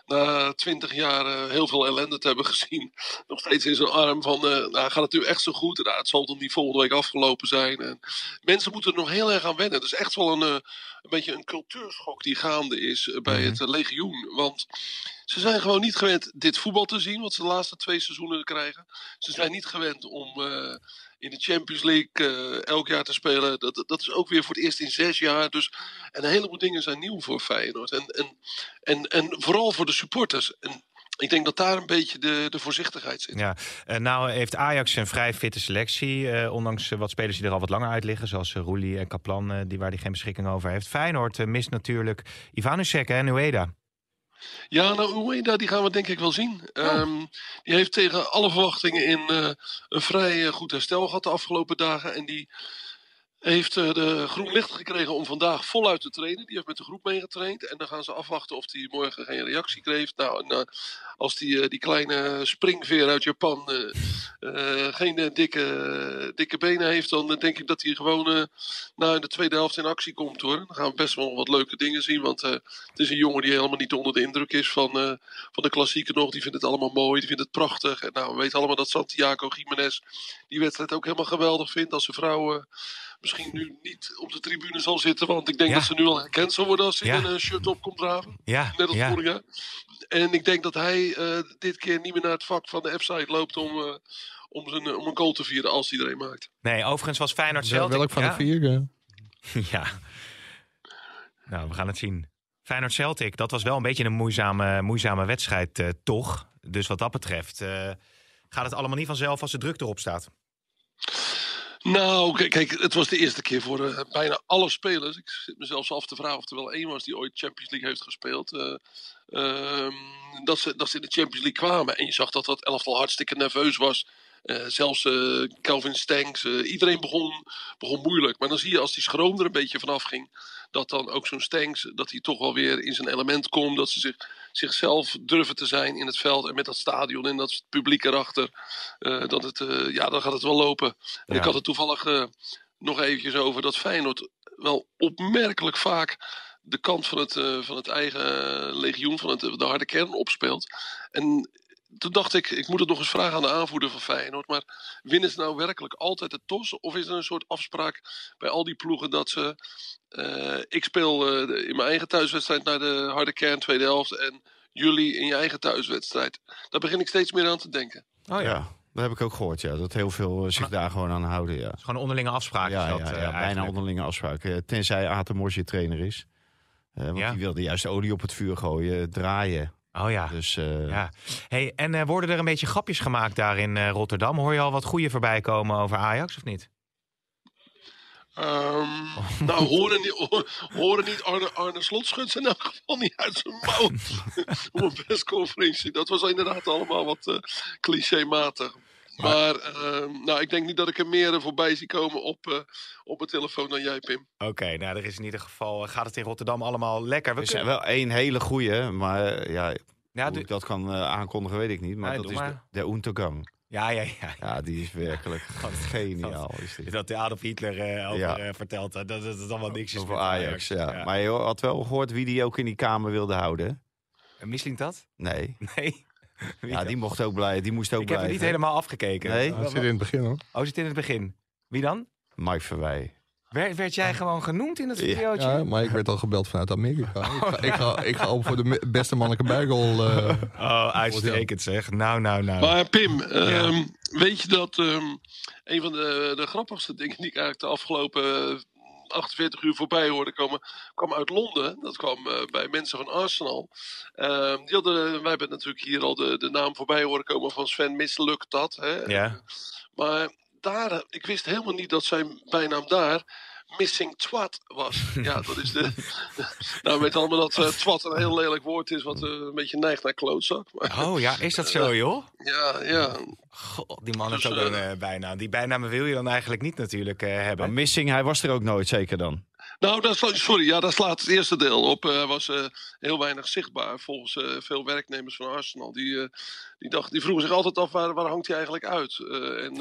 na twintig jaar heel veel ellende te hebben gezien. Nog steeds in zijn arm van, nou gaat het nu echt zo goed? Nou, het zal dan niet volgende week afgelopen zijn. En mensen moeten er nog heel erg aan wennen. Het is echt wel een, een beetje een cultuurschok die gaande is bij -hmm. het legioen. Want ze zijn gewoon niet gewend dit voetbal te zien, wat ze de laatste twee seizoenen krijgen. Ze zijn niet gewend om in de Champions League uh, elk jaar te spelen. Dat, dat is ook weer voor het eerst in zes jaar. Dus een heleboel dingen zijn nieuw voor Feyenoord. En, en, en, en vooral voor de supporters. En ik denk dat daar een beetje de, de voorzichtigheid zit. Ja, uh, nou heeft Ajax een vrij fitte selectie. Ondanks wat spelers die er al wat langer uit liggen. Zoals Roelie en Kaplan, die waar hij geen beschikking over heeft. Feyenoord mist natuurlijk Ivanusek en Ueda. Ja, nou, Ueda, die gaan we denk ik wel zien. Oh. Um, die heeft tegen alle verwachtingen in uh, een vrij uh, goed herstel gehad de afgelopen dagen. En die heeft uh, de groen licht gekregen om vandaag voluit te trainen. Die heeft met de groep meegetraind. En dan gaan ze afwachten of hij morgen geen reactie kreeg. Nou, en, als die, uh, die kleine springveer uit Japan geen dikke, dikke benen heeft, dan denk ik dat hij gewoon nou, in de tweede helft in actie komt hoor. Dan gaan we best wel wat leuke dingen zien. Want het is een jongen die helemaal niet onder de indruk is van, van de klassieken nog. Die vindt het allemaal mooi, die vindt het prachtig. En nou, we weten allemaal dat Santiago Jiménez die wedstrijd ook helemaal geweldig vindt. Als zijn vrouw misschien nu niet op de tribune zal zitten. Want ik denk ja. dat ze nu al herkend zal worden als ze ja. in een shirt op komt draven. Ja. Net als ja. vorig jaar. En ik denk dat hij uh, dit keer niet meer naar het vak van de F-site loopt om, uh, om, zijn, om een goal te vieren als hij er een maakt. Nee, overigens was Feyenoord zelf. Welk van de vier? ja. Nou, we gaan het zien. Feyenoord Celtic, dat was wel een beetje een moeizame, moeizame wedstrijd, uh, toch? Dus wat dat betreft gaat het allemaal niet vanzelf als de druk erop staat. Nou, kijk, het was de eerste keer voor uh, bijna alle spelers. Ik zit mezelf af te vragen of er wel één was die ooit Champions League heeft gespeeld. Uh, uh, dat, ze, dat ze in de Champions League kwamen. En je zag dat dat elftal hartstikke nerveus was. Uh, zelfs uh, Calvin Stanks, uh, iedereen begon, begon moeilijk. Maar dan zie je als die schroom er een beetje vanaf ging, dat dan ook zo'n Stanks, dat hij toch wel weer in zijn element komt. Dat ze zich, zichzelf durven te zijn in het veld en met dat stadion en dat publiek erachter. dat het, ja, dan gaat het wel lopen. Ja. Ik had het toevallig nog eventjes over dat Feyenoord wel opmerkelijk vaak de kant van het, van het eigen legioen, van het, de harde kern opspeelt. En toen dacht ik, ik moet het nog eens vragen aan de aanvoerder van Feyenoord. Maar winnen ze nou werkelijk altijd de TOS? Of is er een soort afspraak bij al die ploegen dat ze... Uh, ik speel uh, in mijn eigen thuiswedstrijd naar de harde kern tweede helft. En jullie in je eigen thuiswedstrijd. Daar begin ik steeds meer aan te denken. Oh ja. Dat heb ik ook gehoord, ja. Dat heel veel zich daar gewoon aan houden, ja. Gewoon onderlinge afspraken. Ja, dat, ja, ja, bijna onderlinge afspraken. Tenzij Aten je trainer is. want ja. die wilde juist olie op het vuur gooien, draaien. Oh ja. Dus, uh... ja. Hey, en uh, worden er een beetje grapjes gemaakt daar in uh, Rotterdam? Hoor je al wat goede voorbij komen over Ajax of niet? Um, oh. Nou, horen niet, horen niet Arne, Arne Slotschut in elk geval niet uit zijn mouw op een persconferentie. Dat was inderdaad allemaal wat clichématig. Maar, maar uh, nou, ik denk niet dat ik er meer voorbij zie komen op, uh, op mijn telefoon dan jij, Pim. Oké, okay, nou, er is in ieder geval, gaat het in Rotterdam allemaal lekker. We er kunnen... wel één hele goeie, maar ja, ja hoe ik dat kan uh, aankondigen weet ik niet. Maar ja, dat is maar. de, de Untergang. Ja, ja, ja. Ja, die is werkelijk geniaal. Is dit. Dat Adolf Hitler uh, over ja. uh, vertelt, dat, dat is allemaal niks. Over Ajax, Ajax ja. ja. Maar je had wel gehoord wie die ook in die kamer wilde houden. En Misling dat? Nee. Nee. Ja, die mocht ook blij. Die moest ook ik blijven. Ik heb er niet helemaal afgekeken. Nee? Oh, zit in het begin hoor. Oh, zit in het begin. Wie dan? Mike Verwij. Werd, werd jij gewoon genoemd in het videootje? Ja, maar ik werd al gebeld vanuit Amerika. ik, ga, ik, ga, ik ga op voor de beste mannelijke bijrol. Uh, oh, uitstekend zeg. Nou, nou, nou. Maar Pim, um, weet je dat um, een van de, de grappigste dingen die ik eigenlijk de afgelopen 48 uur voorbij hoorde komen, kwam uit Londen. Dat kwam uh, bij mensen van Arsenal. Uh, die hadden, wij hebben natuurlijk hier al de, de naam voorbij horen komen van Sven Mislukt dat. Hè? Ja. Maar daar, ik wist helemaal niet dat zijn bijnaam daar missing twat was. Ja, dat is de. nou, weet allemaal dat uh, twat een heel lelijk woord is, wat uh, een beetje neigt naar klootzak. Maar, oh ja, is dat zo, joh? ja, ja. God, die man dus, heeft ook een bijnaam. Die bijnamen wil je dan eigenlijk niet natuurlijk hebben. Maar missing, hij was er ook nooit, zeker dan. Nou, dat slaat, sorry, ja, daar slaat het eerste deel op. Hij was heel weinig zichtbaar volgens veel werknemers van Arsenal. Die, die, dacht, die vroegen zich altijd af waar, waar hangt hij eigenlijk uit. en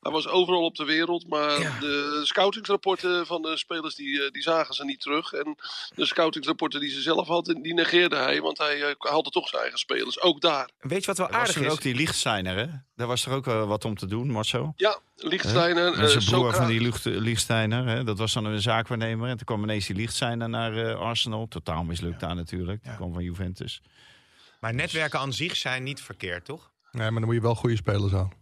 hij was overal op de wereld, maar ja. de scoutingsrapporten van de spelers die, die zagen ze niet terug. En de scoutingsrapporten die ze zelf hadden, die negeerde hij, want hij haalde toch zijn eigen spelers, ook daar. Weet je wat wel aardig was is? ook die Lichtsteiner, hè? Daar was er ook uh, wat om te doen, Marcel. Ja, Lichtsteiner. Uh, zijn broer van die Lichtsteiner, hè? dat was dan een zaakwaarnemer. En toen kwam ineens die Lichtsteiner naar uh, Arsenal. Totaal mislukt daar natuurlijk. Die kwam van Juventus. Maar netwerken aan zich zijn niet verkeerd, toch? Nee, maar dan moet je wel goede spelers aan.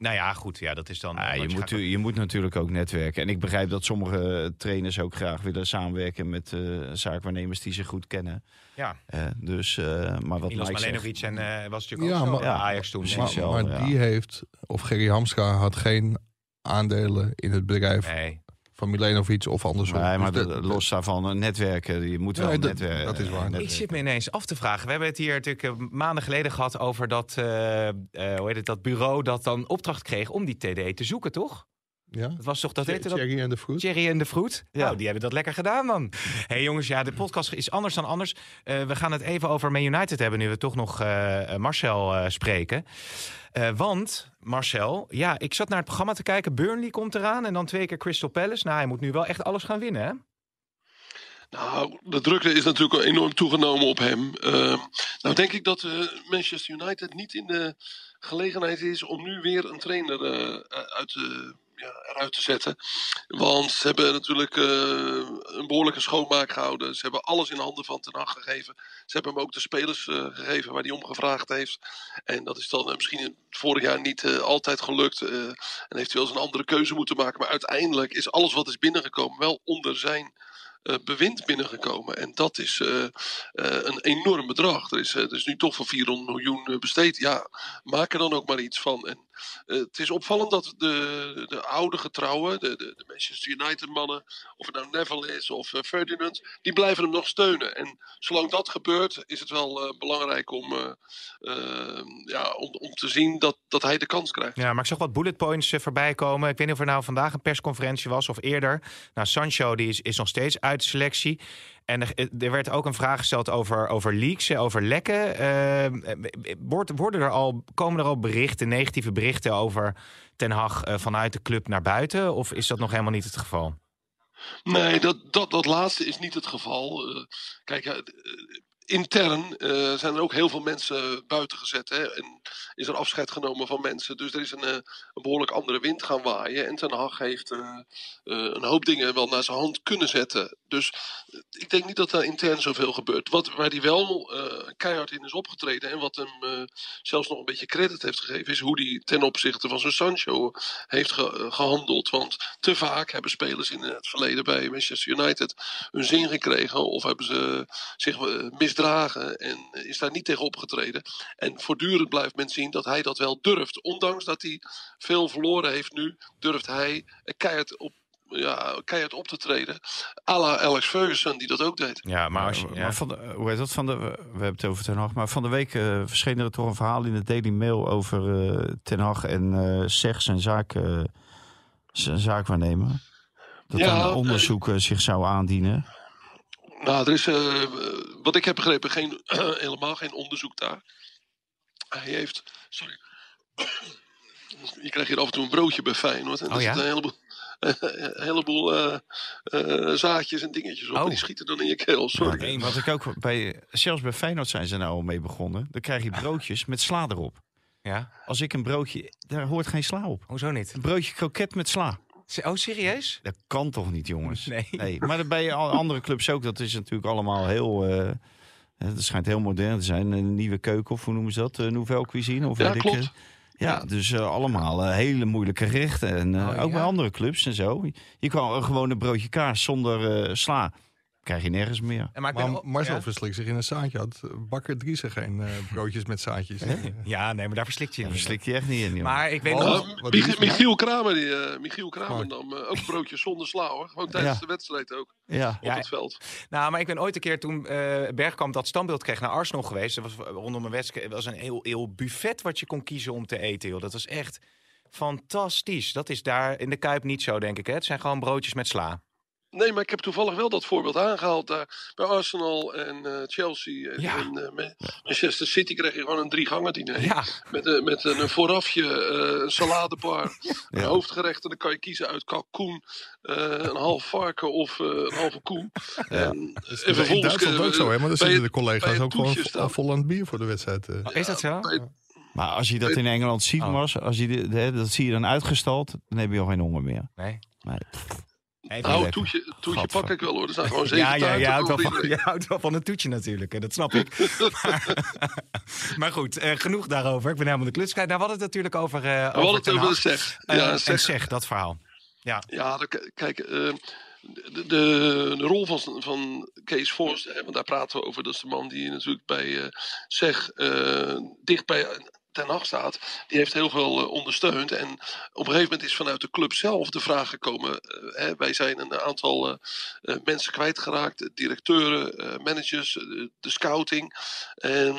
Nou ja, goed. Ja, dat is dan. Ja, je, moet, je moet natuurlijk ook netwerken. En ik begrijp dat sommige trainers ook graag willen samenwerken met uh, zaakwaarnemers die ze goed kennen. Ja. Uh, dus, uh, maar wat Milos Malenovic en uh, was natuurlijk ook maar, ja, Ajax toen. Maar, zo, maar ja. die heeft, of Gerry Hamstra had geen aandelen in het bedrijf. Nee. Van Milenovic of andersom. Nee, maar dus de, los daarvan netwerken. Je moet wel netwerken. Dat is waar. Netwerken. Ik zit me ineens af te vragen. We hebben het hier natuurlijk maanden geleden gehad over dat, hoe heet het, dat bureau dat dan opdracht kreeg om die TD te zoeken, toch? Ja. Dat was toch dat heette dat? Thierry en de Vroet. Thierry en de Vroet. Ja. Nou, die hebben dat lekker gedaan dan. hey, jongens, ja, de podcast is anders dan anders. Uh, we gaan het even over Man United hebben nu we toch nog uh, Marcel uh, spreken. Want, Marcel, ja, ik zat naar het programma te kijken. Burnley komt eraan en dan twee keer Crystal Palace. Nou, hij moet nu wel echt alles gaan winnen, hè? Nou, de drukte is natuurlijk enorm toegenomen op hem. Uh, nou denk ik dat uh, Manchester United niet in de gelegenheid is om nu weer een trainer uit de ja, eruit te zetten. Want ze hebben natuurlijk uh, een behoorlijke schoonmaak gehouden. Ze hebben alles in handen van Ten gegeven. Ze hebben hem ook de spelers uh, gegeven waar hij om gevraagd heeft. En dat is dan uh, misschien vorig jaar niet altijd gelukt. en heeft hij wel eens een andere keuze moeten maken. Maar uiteindelijk is alles wat is binnengekomen wel onder zijn bewind binnengekomen. En dat is uh, uh, een enorm bedrag. Er is, is nu toch voor 400 miljoen besteed. Ja, maak er dan ook maar iets van. En het is opvallend dat de, de oude getrouwen, de, de, de Manchester United mannen, of het nou Neville is of Ferdinand, die blijven hem nog steunen. En zolang dat gebeurt, is het wel belangrijk om, ja, om, om te zien dat, dat hij de kans krijgt. Ja, maar ik zag wat bullet points voorbij komen. Ik weet niet of er nou vandaag een persconferentie was of eerder. Nou, Sancho die is, is nog steeds uit de selectie. En er, er, werd ook een vraag gesteld over, over leaks, over lekken. Uh, worden er al, komen er al berichten, negatieve berichten over Ten Hag uh, vanuit de club naar buiten? Of is dat nog helemaal niet het geval? Nee, dat, dat, dat laatste is niet het geval. Uh, kijk, intern uh, zijn er ook heel veel mensen buiten gezet. Hè? En is er afscheid genomen van mensen. Dus er is een, uh, een behoorlijk andere wind gaan waaien. En Ten Hag heeft uh, een hoop dingen wel naar zijn hand kunnen zetten. Dus ik denk niet dat daar intern zoveel gebeurt. Wat, waar hij wel keihard in is opgetreden. En wat hem zelfs nog een beetje credit heeft gegeven. Is hoe hij ten opzichte van zijn Sancho heeft ge gehandeld. Want te vaak hebben spelers in het verleden bij Manchester United hun zin gekregen. Of hebben ze zich misdragen dragen en is daar niet tegen opgetreden. En voortdurend blijft men zien dat hij dat wel durft. Ondanks dat hij veel verloren heeft nu, durft hij keihard op ja, keihard op te treden. A la Alex Ferguson, die dat ook deed. Ja, maar, als je, ja. maar van de, hoe heet dat? Van de, we hebben het over Ten Hag. Maar van de week uh, verscheen er toch een verhaal in de Daily Mail over uh, Ten Hag en uh, Zeg zijn zaak, zijn zaakwaarnemer. Dat ja, een onderzoek zich zou aandienen. Nou, er is, uh, wat ik heb begrepen, geen, helemaal geen onderzoek daar. Hij heeft, sorry, je krijgt hier af en toe een broodje bij Feyenoord. En oh, er ja? zitten een heleboel, een heleboel uh, uh, zaadjes en dingetjes op. Oh. En die schieten dan in je keel, sorry. Nee, wat ik ook bij, zelfs bij Feyenoord zijn ze nou al mee begonnen. Dan krijg je broodjes met sla erop. Ja? Als ik een broodje, daar hoort geen sla op. Hoezo niet? Een broodje kroket met sla. Oh, serieus? Dat kan toch niet, jongens? Nee. nee. Maar bij andere clubs ook. Dat is natuurlijk allemaal heel... Uh, het schijnt heel modern te zijn. Een nieuwe keuken, of hoe noemen ze dat? Uh, nouvelle cuisine? Of ja, klopt. Ik, ja, dus uh, allemaal hele moeilijke gerechten. En oh, ook bij andere clubs en zo. Je kan gewoon een broodje kaas zonder sla krijg je nergens meer. En maar, maar Marcel ja? verslikt zich in een zaadje. Had Bakker Driessen geen uh, broodjes met zaadjes? ja, nee, maar daar verslikt je in. verslikt je echt niet in. Maar ik weet oh, nog... Michiel, Michiel Kramer, die, uh, Michiel Kramer nam uh, ook broodjes zonder sla hoor. Gewoon tijdens ja. de wedstrijd ook. Ja. Op het veld. Nou, maar ik ben ooit een keer toen Bergkamp dat standbeeld kreeg naar Arsenal geweest. Dat was rondom een wedstrijd. Het was een heel, heel buffet wat je kon kiezen om te eten. Joh. Dat was echt fantastisch. Dat is daar in de Kuip niet zo, denk ik. Hè? Het zijn gewoon broodjes met sla. Nee, maar ik heb toevallig wel dat voorbeeld aangehaald daar. Bij Arsenal en uh, Chelsea en, en uh, Manchester City kreeg je gewoon een drie gangen diner. Ja. Met, uh, met een voorafje, een saladebar, ja. een hoofdgerecht. En dan kan je kiezen uit kalkoen, een half varken of een halve koe. En, en vervolgens, in Duitsland ook zo, hè? Maar dan zitten de collega's ook gewoon vol aan het bier voor de wedstrijd. Is dat zo? Maar als je dat in Engeland ziet, oh. Mars, als je de, dat zie je dan uitgestald, dan heb je al geen honger meer. Nee. nee. Nou, toetje, toetje pak ik wel hoor. Er zijn gewoon zeven ja, ja, je houdt, wel van, je houdt wel van een toetje natuurlijk. Dat snap ik. maar, goed, uh, genoeg daarover. Ik ben helemaal de kluts kwijt. Nou, we hadden het natuurlijk over... Uh, we hadden het over zeg. Uh, ja, zeg. zeg, dat verhaal. Ja, ja kijk... De, de, de, rol van, van Kees Forst, want daar praten we over, dat is de man die natuurlijk bij uh, zeg dicht bij ten Hag staat, die heeft heel veel uh, ondersteund. En op een gegeven moment is vanuit de club zelf de vraag gekomen. Uh, hè, wij zijn een aantal uh, mensen kwijtgeraakt, directeuren, managers, de scouting. En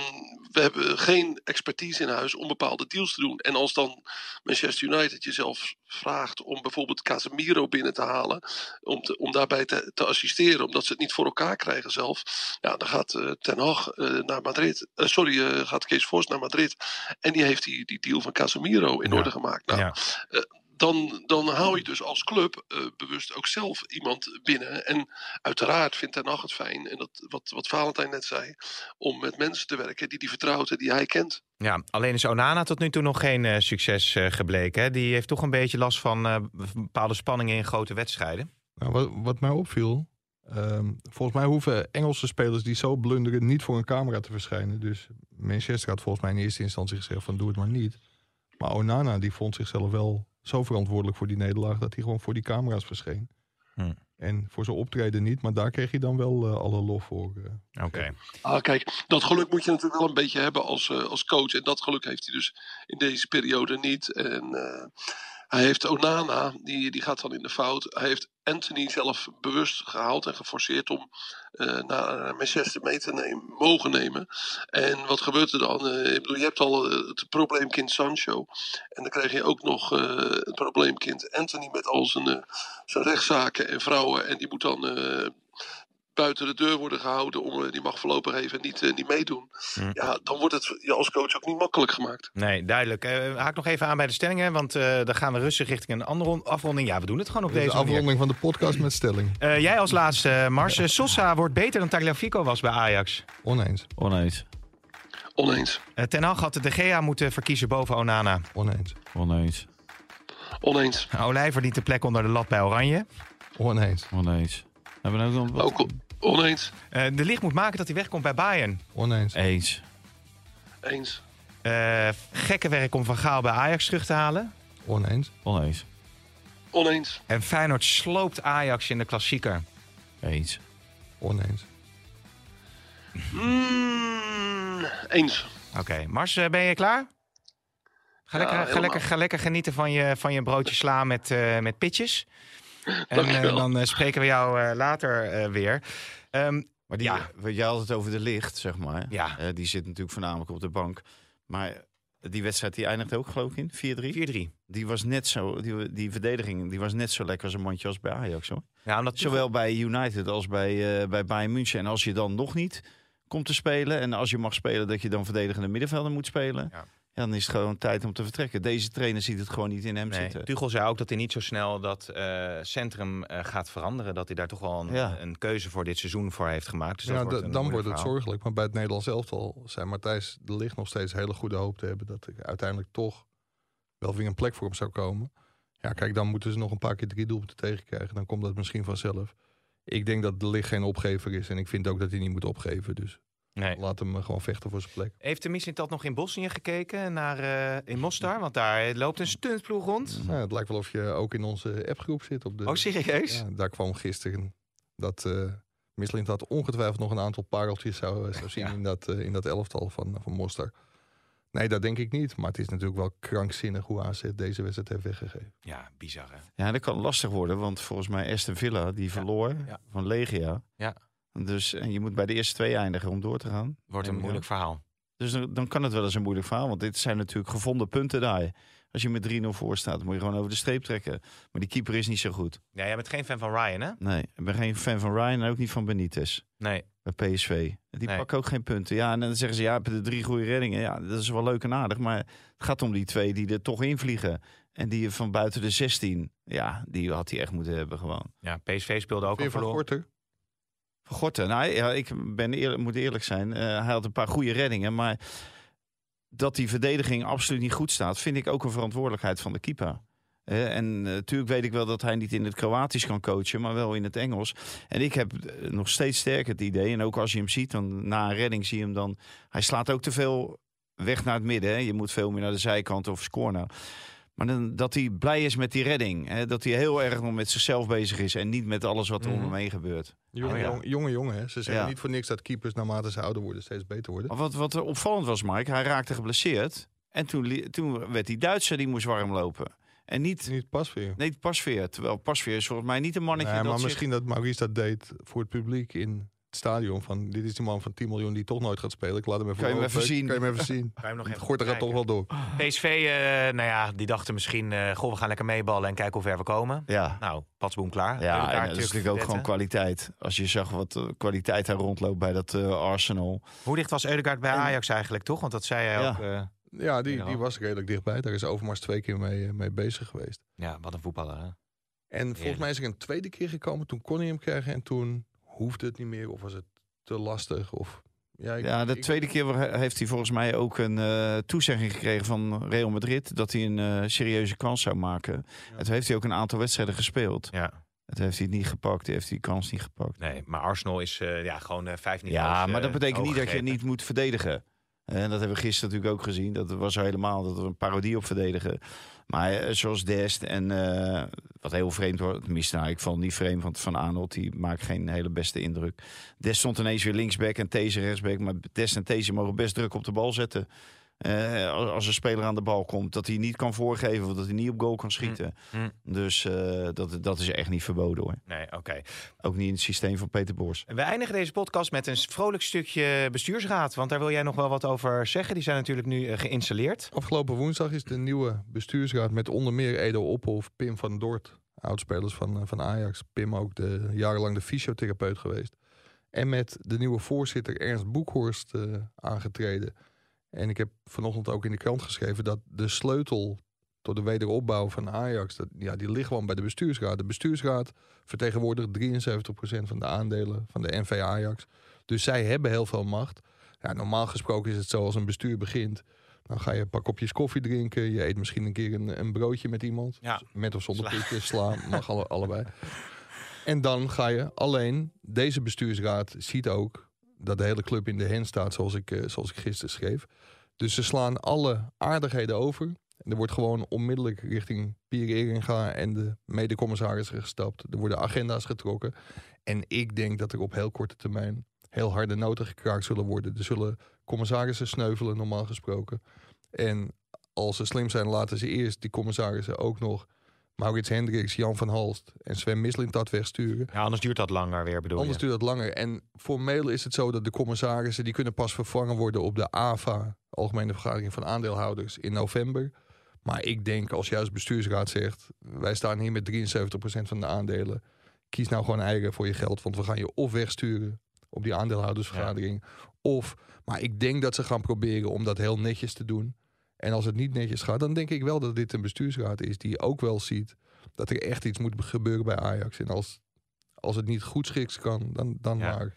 we hebben geen expertise in huis om bepaalde deals te doen. En als dan Manchester United jezelf vraagt om bijvoorbeeld Casemiro binnen te halen, om, te, om daarbij te, te, assisteren, omdat ze het niet voor elkaar krijgen zelf, ja, dan gaat Ten Hag naar Madrid. sorry, gaat Kees Vos naar Madrid. En die heeft die, die deal van Casemiro in orde gemaakt. Nou, ja. uh, dan, dan hou je dus als club uh, bewust ook zelf iemand binnen. En uiteraard vindt Ten Hag het fijn, en dat, wat, wat Valentijn net zei, om met mensen te werken die die vertrouwt en die hij kent. Ja, alleen is Onana tot nu toe nog geen uh, succes uh, gebleken. Hè? Die heeft toch een beetje last van bepaalde spanningen in grote wedstrijden. Nou, wat, wat mij opviel, Um, volgens mij hoeven Engelse spelers die zo blunderen niet voor een camera te verschijnen. Dus Manchester had volgens mij in eerste instantie gezegd van doe het maar niet. Maar Onana die vond zichzelf wel zo verantwoordelijk voor die nederlaag dat hij gewoon voor die camera's verscheen. Hm. En voor zijn optreden niet, maar daar kreeg hij dan wel uh, alle lof voor. Uh, Oké. Ah, kijk, dat geluk moet je natuurlijk wel een beetje hebben als, uh, als coach. En dat geluk heeft hij dus in deze periode niet. En hij heeft Onana, die, die gaat dan in de fout. Hij heeft Anthony zelf bewust gehaald en geforceerd om uh, naar Manchester mee te nemen, mogen nemen. En wat gebeurt er dan? Uh, ik bedoel, je hebt al het probleemkind Sancho. En dan krijg je ook nog het probleemkind Anthony met al zijn, zijn rechtszaken en vrouwen. En die moet dan buiten de deur worden gehouden om die mag voorlopig even niet, uh, niet meedoen. Hm. Ja, dan wordt het je als coach ook niet makkelijk gemaakt. Nee, duidelijk. Uh, haak nog even aan bij de stellingen, want uh, dan gaan we rustig richting een andere afronding. Ja, we doen het gewoon op deze de afronding van de podcast met stelling. jij als laatste, Mars. Sosa wordt beter dan Tagliafico was bij Ajax. Oneens. Oneens. Oneens. Ten Hag had de Gea moeten verkiezen boven Onana. Oneens. Oneens. Oneens. Olij verdient de plek onder de lat bij Oranje. Oneens. Oneens. Hebben we ook nog Ook oneens. Uh, de licht moet maken dat hij wegkomt bij Bayern. Oneens. Eens. Eens. Uh, gekke werk om Van Gaal bij Ajax terug te halen. Oneens. Oneens. Oneens. En Feyenoord sloopt Ajax in de klassieker. Eens. Oneens. Mm, eens. Oké, okay. Mars, uh, ben je klaar? Ga, ja, lekker, ga, lekker, ga lekker genieten van je, van je broodje sla met, uh, met pitjes. En uh, dan uh, spreken we jou uh, later weer. Um, maar die, ja. jij had het over de licht, zeg maar. Ja. die zit natuurlijk voornamelijk op de bank. Maar die wedstrijd die eindigde ook geloof ik in 4-3. 4-3. Die was net zo, die, die verdediging die was net zo lekker als een mandje als bij Ajax hoor. Ja, omdat Zowel bij United als bij, uh, bij Bayern München. En als je dan nog niet komt te spelen en als je mag spelen dat je dan verdedigende middenvelder moet spelen. Ja. Ja, dan is het gewoon tijd om te vertrekken. Deze trainer ziet het gewoon niet in hem nee. zitten. Tuchel zei ook dat hij niet zo snel dat uh, centrum uh, gaat veranderen. Dat hij daar toch wel een, ja. een, keuze voor dit seizoen voor heeft gemaakt. Dus ja, wordt dan wordt het zorgelijk. Maar bij het Nederlands elftal zei Matthijs de ligt nog steeds hele goede hoop te hebben dat ik uiteindelijk toch wel weer een plek voor hem zou komen. Ja, kijk, dan moeten ze nog een paar keer drie doelpunten tegenkrijgen. Dan komt dat misschien vanzelf. Ik denk dat de licht geen opgever is. En ik vind ook dat hij niet moet opgeven. Dus nee. laat hem eh, gewoon vechten voor zijn plek. Heeft de Mislintat nog in Bosnië gekeken? Naar, uh, in Mostar? Want daar loopt een stuntploeg rond. Ja, het lijkt wel of je ook in onze appgroep zit. Op de, oh, serieus? Ja, daar kwam gisteren dat uh, Mislintat ongetwijfeld nog een aantal pareltjes zou, zou zien in, dat, in dat elftal van, van Mostar. Nee, dat denk ik niet. Maar het is natuurlijk wel krankzinnig hoe AZ deze wedstrijd heeft weggegeven. Ja, bizar hè? Ja, dat kan lastig worden. Want volgens mij Aston Villa, die verloor van Legia. Ja. Dus en je moet bij de eerste twee eindigen om door te gaan. Wordt een moeilijk verhaal. Dus dan, dan, kan het wel eens een moeilijk verhaal. Want dit zijn natuurlijk gevonden punten daar. Als je met 3-0 voor staat, moet je gewoon over de streep trekken. Maar die keeper is niet zo goed. Ja, jij bent geen fan van Ryan, hè? Nee, ik ben geen fan van Ryan en ook niet van Benitez. Nee. Bij PSV. Die pakken ook geen punten. Ja, en dan zeggen ze, ja, de drie goede reddingen. Ja, dat is wel leuk en aardig. Maar het gaat om die twee die er toch invliegen. En die van buiten de 16, ja, die had hij echt moeten hebben gewoon. Ja, PSV speelde ook al verloren. Gorter? Nou, ja, ik ben eerlijk, moet eerlijk zijn. Uh, hij had een paar goede reddingen, maar dat die verdediging absoluut niet goed staat, vind ik ook een verantwoordelijkheid van de keeper. en natuurlijk weet ik wel dat hij niet in het Kroatisch kan coachen, maar wel in het Engels. En ik heb eh, nog steeds sterker het idee, en ook als je hem ziet, dan na een redding zie je hem dan. Hij slaat ook te veel weg naar het midden. Hè. Je moet veel meer naar de zijkant of scoren. Maar dan, dat hij blij is met die redding. Hè? Dat hij heel erg nog met zichzelf bezig is en niet met alles wat er mm. om hem heen gebeurt. Jonge, jonge, jongen. Hè? Ze zeggen niet voor niks dat keepers naarmate ze ouder worden steeds beter worden. Wat, wat opvallend was, Mike, hij raakte geblesseerd. En toen, toen werd die Duitser die moest warm lopen. En niet, niet Pasveer. Nee, Pasveer. Terwijl Pasveer is volgens mij niet een mannetje nee, maar misschien dat Maurice dat deed voor het publiek in stadion van dit is die man van 10 miljoen die toch nooit gaat spelen. Ik laat hem even, kan je hem even zien. Kan je hem even zien. kan je hem nog even Gort gaat toch wel door. PSV, uh, nou ja, die dachten misschien, uh, goh, we gaan lekker meeballen en kijken hoe ver we komen. Ja. Nou, patsboom klaar. Ja, en dat is natuurlijk ook gewoon kwaliteit. Als je zag wat uh, kwaliteit daar rondloopt bij dat Arsenal. Hoe dicht was Eudegaard bij Ajax eigenlijk, toch? Want dat zei hij ook... ja, die, die was redelijk dichtbij. Daar is Overmars twee keer mee, mee bezig geweest. Ja, wat een voetballer, hè? En volgens mij is er een tweede keer gekomen. Toen kon hij hem krijgen en toen hoefde het niet meer. Of was het te lastig. Of, ja, ja, de tweede keer heeft hij volgens mij ook een uh, toezegging gekregen van Real Madrid dat hij een uh, serieuze kans zou maken. Ja. En toen heeft hij ook een aantal wedstrijden gespeeld. Ja. Het heeft hij niet gepakt, hij heeft die kans niet gepakt. Nee, maar Arsenal is uh, ja, gewoon vijf niveaus Ja, maar dat betekent niet dat je niet moet verdedigen. En dat hebben we gisteren natuurlijk ook gezien. Dat was helemaal dat we een parodie op verdedigen. Maar eh, zoals Dest en uh, wat heel vreemd wordt, tenminste, nou, ik val niet vreemd, want Van Arnold die maakt geen hele beste indruk. Dest stond ineens weer linksback en These rechtsback, maar Dest en These mogen best druk op de bal zetten. Uh, als een speler aan de bal komt, dat hij niet kan voorgeven of dat hij niet op goal kan schieten. Mm, mm. Dus uh, dat, dat is echt niet verboden hoor. Nee, oké. Ook niet in het systeem van Peter Bos. We eindigen deze podcast met een vrolijk stukje bestuursraad. Want daar wil jij nog wel wat over zeggen. Die zijn natuurlijk nu uh, geïnstalleerd. Afgelopen woensdag is de nieuwe bestuursraad met onder meer Edo Ophof, Pim van Dort, oudspelers van, van Ajax. Pim ook de, jarenlang de fysiotherapeut geweest. En met de nieuwe voorzitter Ernst Boekhorst aangetreden. En ik heb vanochtend ook in de krant geschreven dat de sleutel tot de wederopbouw van Ajax, dat, ja, die ligt gewoon bij de bestuursraad. De bestuursraad vertegenwoordigt 73% van de aandelen van de NV Ajax. Dus zij hebben heel veel macht. Ja, normaal gesproken is het zo als een bestuur begint. Dan ga je een paar kopjes koffie drinken. Je eet misschien een keer een, een broodje met iemand. Ja. Met of zonder pietje, slaan, mag alle, allebei. En dan ga je alleen, deze bestuursraad ziet ook dat de hele club in de hen staat, zoals ik, uh, zoals ik gisteren schreef. Dus ze slaan alle aardigheden over. En er wordt gewoon onmiddellijk richting Pierre Eringa en de medecommissarissen gestapt. Er worden agenda's getrokken. En ik denk dat er op heel korte termijn heel harde noten gekraakt zullen worden. Er zullen commissarissen sneuvelen, normaal gesproken. En als ze slim zijn, laten ze eerst die commissarissen ook nog Maurits Hendricks, Jan van Halst en Sven Mislintat wegsturen. Ja, anders duurt dat langer weer, bedoel Anders duurt dat langer. En formeel is het zo dat de commissarissen... die kunnen pas vervangen worden op de AVA... Algemene Vergadering van Aandeelhouders in november. Maar ik denk als juist bestuursraad zegt... wij staan hier met 73% van de aandelen... kies nou gewoon eigen voor je geld. Want we gaan je of wegsturen op die aandeelhoudersvergadering... of... Maar ik denk dat ze gaan proberen om dat heel netjes te doen... En als het niet netjes gaat, dan denk ik wel dat dit een bestuursraad is die ook wel ziet dat er echt iets moet gebeuren bij Ajax. En als, als het niet goed schiks kan, dan, dan maar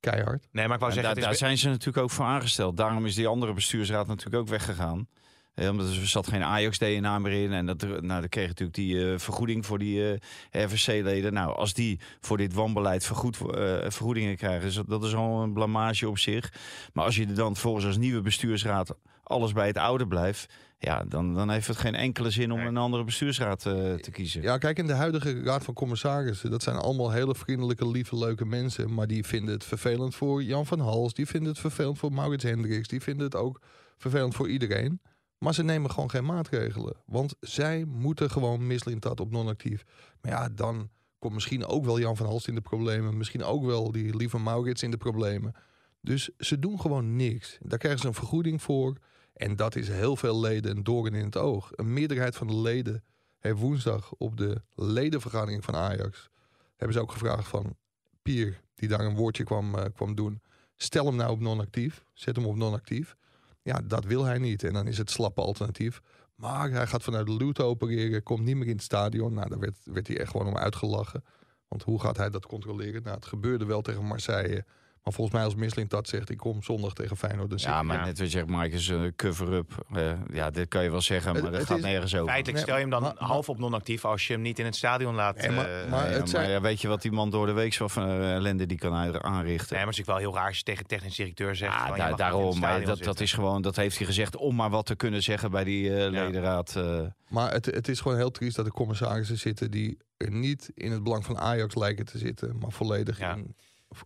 keihard. Nee, maar ik wou zeggen, daar, daar zijn ze natuurlijk ook voor aangesteld. Daarom is die andere bestuursraad natuurlijk ook weggegaan. omdat er zat geen Ajax-DNA meer in. En dat, nou, dan kreeg natuurlijk die vergoeding voor die RVC-leden. Nou, als die voor dit wanbeleid vergoed, vergoedingen krijgen, is dat, dat is al een blamage op zich. Maar als je er dan volgens als nieuwe bestuursraad alles bij het oude blijft ja, dan, dan heeft het geen enkele zin om een andere bestuursraad uh, te kiezen. Ja, kijk, in de huidige raad van commissarissen, dat zijn allemaal hele vriendelijke, lieve, leuke mensen. Maar die vinden het vervelend voor Jan van Hals, die vinden het vervelend voor Maurits Hendricks, die vinden het ook vervelend voor iedereen. Maar ze nemen gewoon geen maatregelen. Want zij moeten gewoon mislintat op non-actief. Maar ja, dan komt misschien ook wel Jan van Hals in de problemen. Misschien ook wel die lieve Maurits in de problemen. Dus ze doen gewoon niks. Daar krijgen ze een vergoeding voor. En dat is heel veel leden een doorn in het oog. Een meerderheid van de leden heeft woensdag op de ledenvergadering van Ajax... hebben ze ook gevraagd van Pier, die daar een woordje kwam, uh, kwam doen... stel hem nou op non-actief, zet hem op non-actief. Ja, dat wil hij niet. En dan is het slappe alternatief. Maar hij gaat vanuit de luwte opereren, komt niet meer in het stadion. Nou, daar werd, werd hij echt gewoon om uitgelachen. Want hoe gaat hij dat controleren? Nou, het gebeurde wel tegen Marseille... Maar volgens mij als Misling dat zegt, ik kom zondag tegen Feyenoord. Dus ja, maar net wat je zegt, Mike, is een cover-up. Uh, ja, dit kan je wel zeggen, maar dat gaat nergens over. Feitelijk stel je hem dan half op non-actief als je hem niet in het stadion laat. Nee, maar, uh, maar, ja, maar ja, weet je wat die man door de week zo van uh, ellende die kan aanrichten? Nee, maar het is wel heel raar als je tegen technisch directeur zegt. Ja, daar, daarom. Maar dat, dat is gewoon, dat heeft hij gezegd om maar wat te kunnen zeggen bij die ledenraad. Maar het, het is gewoon heel triest dat er commissarissen zitten die er niet in het belang van Ajax lijken te zitten, maar volledig in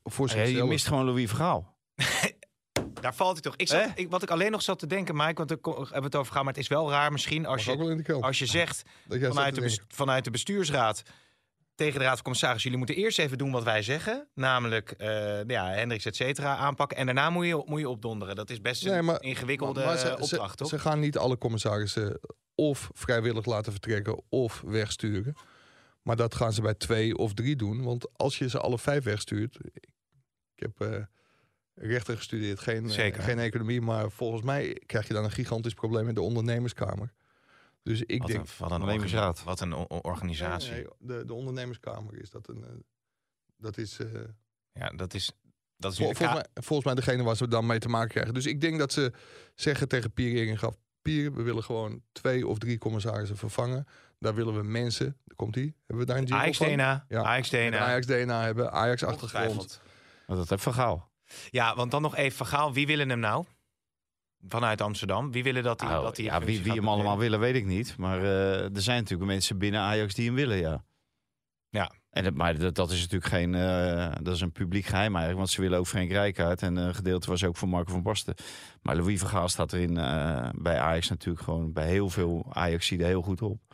voor zichzelf. je mist gewoon Louis Vergaal. Daar valt hij toch. Ik zat, ik, wat ik alleen nog zat te denken, Mike, want daar hebben we het over gehad, maar het is wel raar misschien als je, als je zegt vanuit de, vanuit de bestuursraad tegen de raad van commissarissen, jullie moeten eerst even doen wat wij zeggen, namelijk uh, ja, Hendricks et cetera aanpakken en daarna moet je, moet je opdonderen. Dat is best een ingewikkelde maar, ze, opdracht, toch? Ze gaan niet alle commissarissen of vrijwillig laten vertrekken of wegsturen. Maar dat gaan ze bij twee of drie doen. Want als je ze alle vijf wegstuurt. Ik heb uh, rechten gestudeerd, geen, uh, geen economie. Maar volgens mij krijg je dan een gigantisch probleem in de ondernemerskamer. Dus ik wat denk. Een, wat een ondernemersraad. Wat een organisatie. Nee, de, de ondernemerskamer is dat een. Uh, dat is. ja, dat is. Dat is volgens, mij, volgens mij degene waar ze dan mee te maken krijgen. Dus ik denk dat ze zeggen tegen Pierre gaf. Pier, we willen gewoon twee of drie commissarissen vervangen. Daar willen we mensen, komt die? Hebben we daar een Ajax DNA. Ja. Ajax DNA. Ajax DNA hebben, Ajax achtergrond. Dat heeft Vergaal. Ja, want dan nog even Vergaal. Wie willen hem nou? Vanuit Amsterdam. Wie willen dat hij nou, dat hij ja, wie, wie hem allemaal willen, weet ik niet. Maar uh, er zijn natuurlijk mensen binnen Ajax die hem willen, ja. Ja. En het, maar dat, dat, is natuurlijk geen, uh, dat is een publiek geheim eigenlijk. Want ze willen ook Frank Rijkaard. En een uh, gedeelte was ook voor Marco van Basten. Maar Louis Vergaal staat erin uh, bij Ajax natuurlijk gewoon bij heel veel Ajax er heel goed op.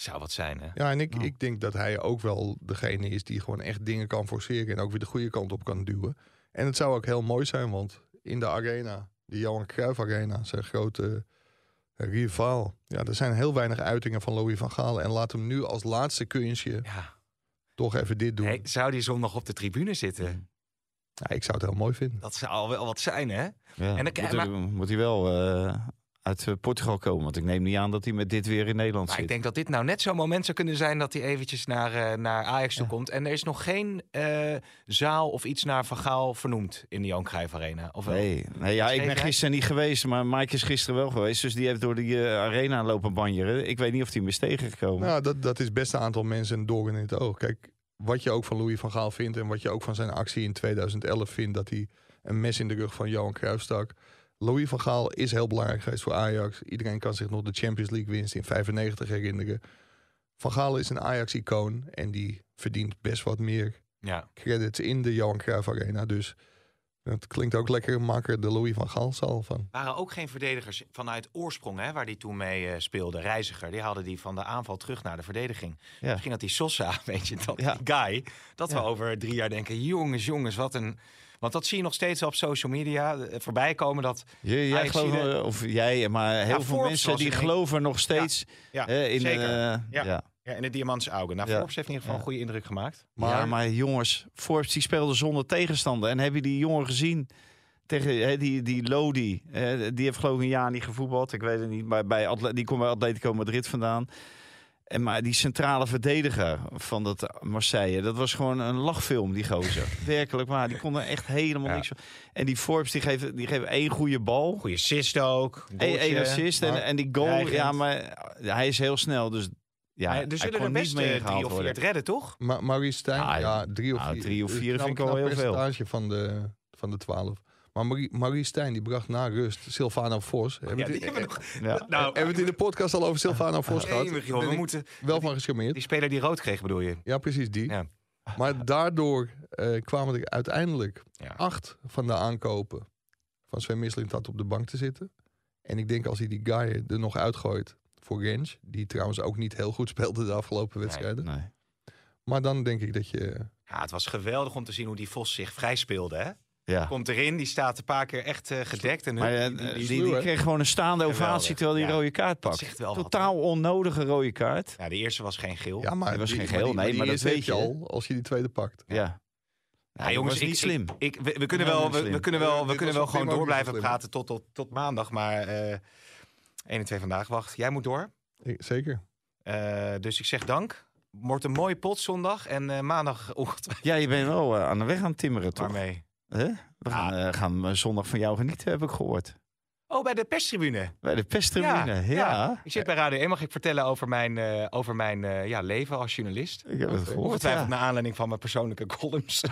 Zou wat zijn hè? Ja, en ik, ik denk dat hij ook wel degene is die gewoon echt dingen kan forceren. En ook weer de goede kant op kan duwen. En het zou ook heel mooi zijn, want in de arena, de Johan Cruijff Arena, zijn grote rivaal. Ja, er zijn heel weinig uitingen van Louis van Gaal. En laat hem nu als laatste kunstje ja. toch even dit doen. Hey, zou die zondag op de tribune zitten? Ja, ik zou het heel mooi vinden. Dat zou wel wat zijn, hè? Ja, en dan, moet, maar, moet hij wel uh, uit eh, Portugal komen. Want ik neem niet aan dat hij met dit weer in Nederland maar zit. Ik denk dat dit nou net zo'n moment zou kunnen zijn dat hij eventjes naar, uh, naar Ajax toe komt. En er is nog geen uh, zaal of iets naar Van Gaal vernoemd in de Johan Cruijff Arena. Of nee, nee ja, ik ben gisteren niet geweest, maar Mike is gisteren wel geweest. Dus die heeft door die arena lopen banjeren. Ik weet niet of hij is tegengekomen. Nou, dat, dat is best een aantal mensen door in het oog. Kijk, wat je ook van Louis van Gaal vindt en wat je ook van zijn actie in 2011 vindt, dat hij een mes in de rug van Johan Cruijff stak. Louis van Gaal is heel belangrijk geweest voor Ajax. Iedereen kan zich nog de Champions League winst in 95 herinneren. Van Gaal is een Ajax-icoon en die verdient best wat meer ja. credits in de Johan Cruijff Arena. Dus het klinkt ook lekker makker de Louis van Gaal zal van. Waren ook geen verdedigers vanuit oorsprong, hè, waar die toen mee uh, speelde. Reiziger, die hadden die van de aanval terug naar de verdediging. Ja. Misschien dat die Sosa, weet je, dat ja. guy, dat we over drie jaar denken, jongens, jongens, wat een want dat zie je nog steeds op social media eh, voorbij komen. Dat jij, jij gelooft, of jij, maar heel veel mensen die geloven nog steeds ja, in, zeker. Uh, ja. Ja, in de Diamantse Augen. Nou, Forbes heeft in ieder geval een goede indruk gemaakt. Maar, ja, maar jongens, Forbes die speelde zonder tegenstander. En heb je die jongen gezien? Tegen die, die Lodi. die heeft geloof ik een jaar niet gevoetbald. Ik weet het niet. Maar bij die komt bij Atletico Madrid vandaan. En maar die centrale verdediger van dat Marseille, dat was gewoon een lachfilm, die gozer. Werkelijk waar, die kon er echt helemaal niks van. En die Forbes, die geven, die geven één goede bal. Goede assist ook. Eén assist en, en die goal, ja, maar hij is heel snel, dus ja, maar er zullen er best drie of vier het redden, toch? Ma Maurice Stijn, ah, ja, drie of ah, vier. drie of vier vind ik al heel veel. van de, van de twaalf. Maar Marie, Marie Stijn die bracht na rust Silvano Vos. Hebben, ja, die hebben, nog, ja. nou, hebben we het in de podcast al over Silvano Vos gehad? We moeten wel van geschimmeerd. Die speler die rood kreeg bedoel je? Ja, precies die. Ja. Maar daardoor uh, kwamen er uiteindelijk acht van de aankopen van Sven Mislintat op de bank te zitten. En ik denk als hij die guy er nog uitgooit voor die trouwens ook niet heel goed speelde de afgelopen wedstrijden. Nee, nee. Maar dan denk ik dat je... Ja, het was geweldig om te zien hoe die Vos zich vrij speelde, hè? Ja. Komt erin, die staat een paar keer echt uh, gedekt. En maar, uh, die, die, die, kreeg gewoon een staande ovatie terwijl die rode kaart pakt. Totaal onnodige rode kaart. Ja, de eerste was geen geel. Ja, maar die was geen geel. nee, maar dat weet je al als je die tweede pakt. Ja. Ja, jongens, niet slim. Ik, we, kunnen wel, we, kunnen wel, we kunnen wel gewoon door blijven praten tot, tot, tot maandag. Maar uh, 1 en 2 vandaag. Wacht, jij moet door. Ik, zeker. Uh, dus ik zeg dank. Wordt een mooie pot zondag en uh, maandagochtend. Ja, je bent wel uh, aan de weg aan het timmeren, toch? Waarmee? Huh? We gaan, uh, gaan zondag van jou genieten, heb ik gehoord. Oh, bij de perstribune. Bij de perstribune, ja. ja. Ik zit bij Radio 1. Mag ik vertellen over mijn, uh, over mijn uh, ja, leven als journalist? Ik heb het gehoord, Ongetwijfeld naar aanleiding van mijn persoonlijke columns.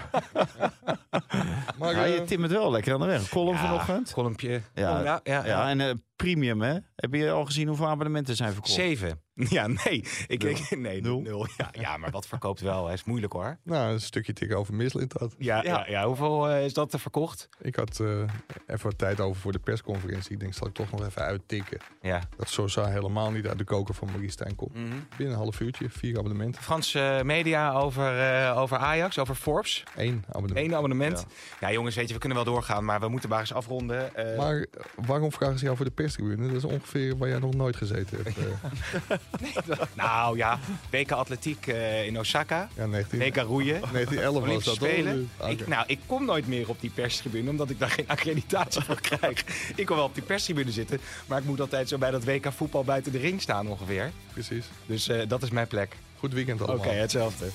maar ja, je timmert wel lekker aan de weg. Column vanochtend. Columnpje. Ja, ja, ja, ja. Premium, hè? Heb je al gezien hoeveel abonnementen zijn verkocht? Zeven. Ja, nee. Ik, nul. ik, nee, nul. nul. Ja, ja, maar wat verkoopt wel? is moeilijk hoor. Nou, een stukje tik over Mislint had. Ja, ja. ja, hoeveel uh, is dat er verkocht? Ik had uh, even wat tijd over voor de persconferentie. Ik denk, zal ik toch nog even uittikken. Ja. Dat Sosa helemaal niet uit de koker van Marie Stijn komt. Mm -hmm. Binnen een half uurtje, vier abonnementen. Franse media over, uh, over Ajax, over Forbes. Eén abonnement. Eén abonnement. Ja. ja. jongens, weet je, we kunnen wel doorgaan, maar we moeten maar eens afronden. Maar waarom vragen ze jou voor de perstribune? Dat is ongeveer waar jij nog nooit gezeten hebt. nee, nou ja, WK Atletiek uh, in Osaka. Ja, 19, WK roeien. 1911 was dat Spelen. Okay. Ik, nou, ik kom nooit meer op die perstribune, omdat ik daar geen accreditatie voor krijg. Ik wil wel op die perstribune zitten, maar ik moet altijd zo bij dat WK voetbal buiten de ring staan ongeveer. Precies. Dus uh, dat is mijn plek. Goed weekend allemaal. Oké, okay, hetzelfde.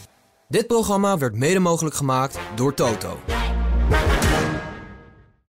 Dit programma werd mede mogelijk gemaakt door Toto.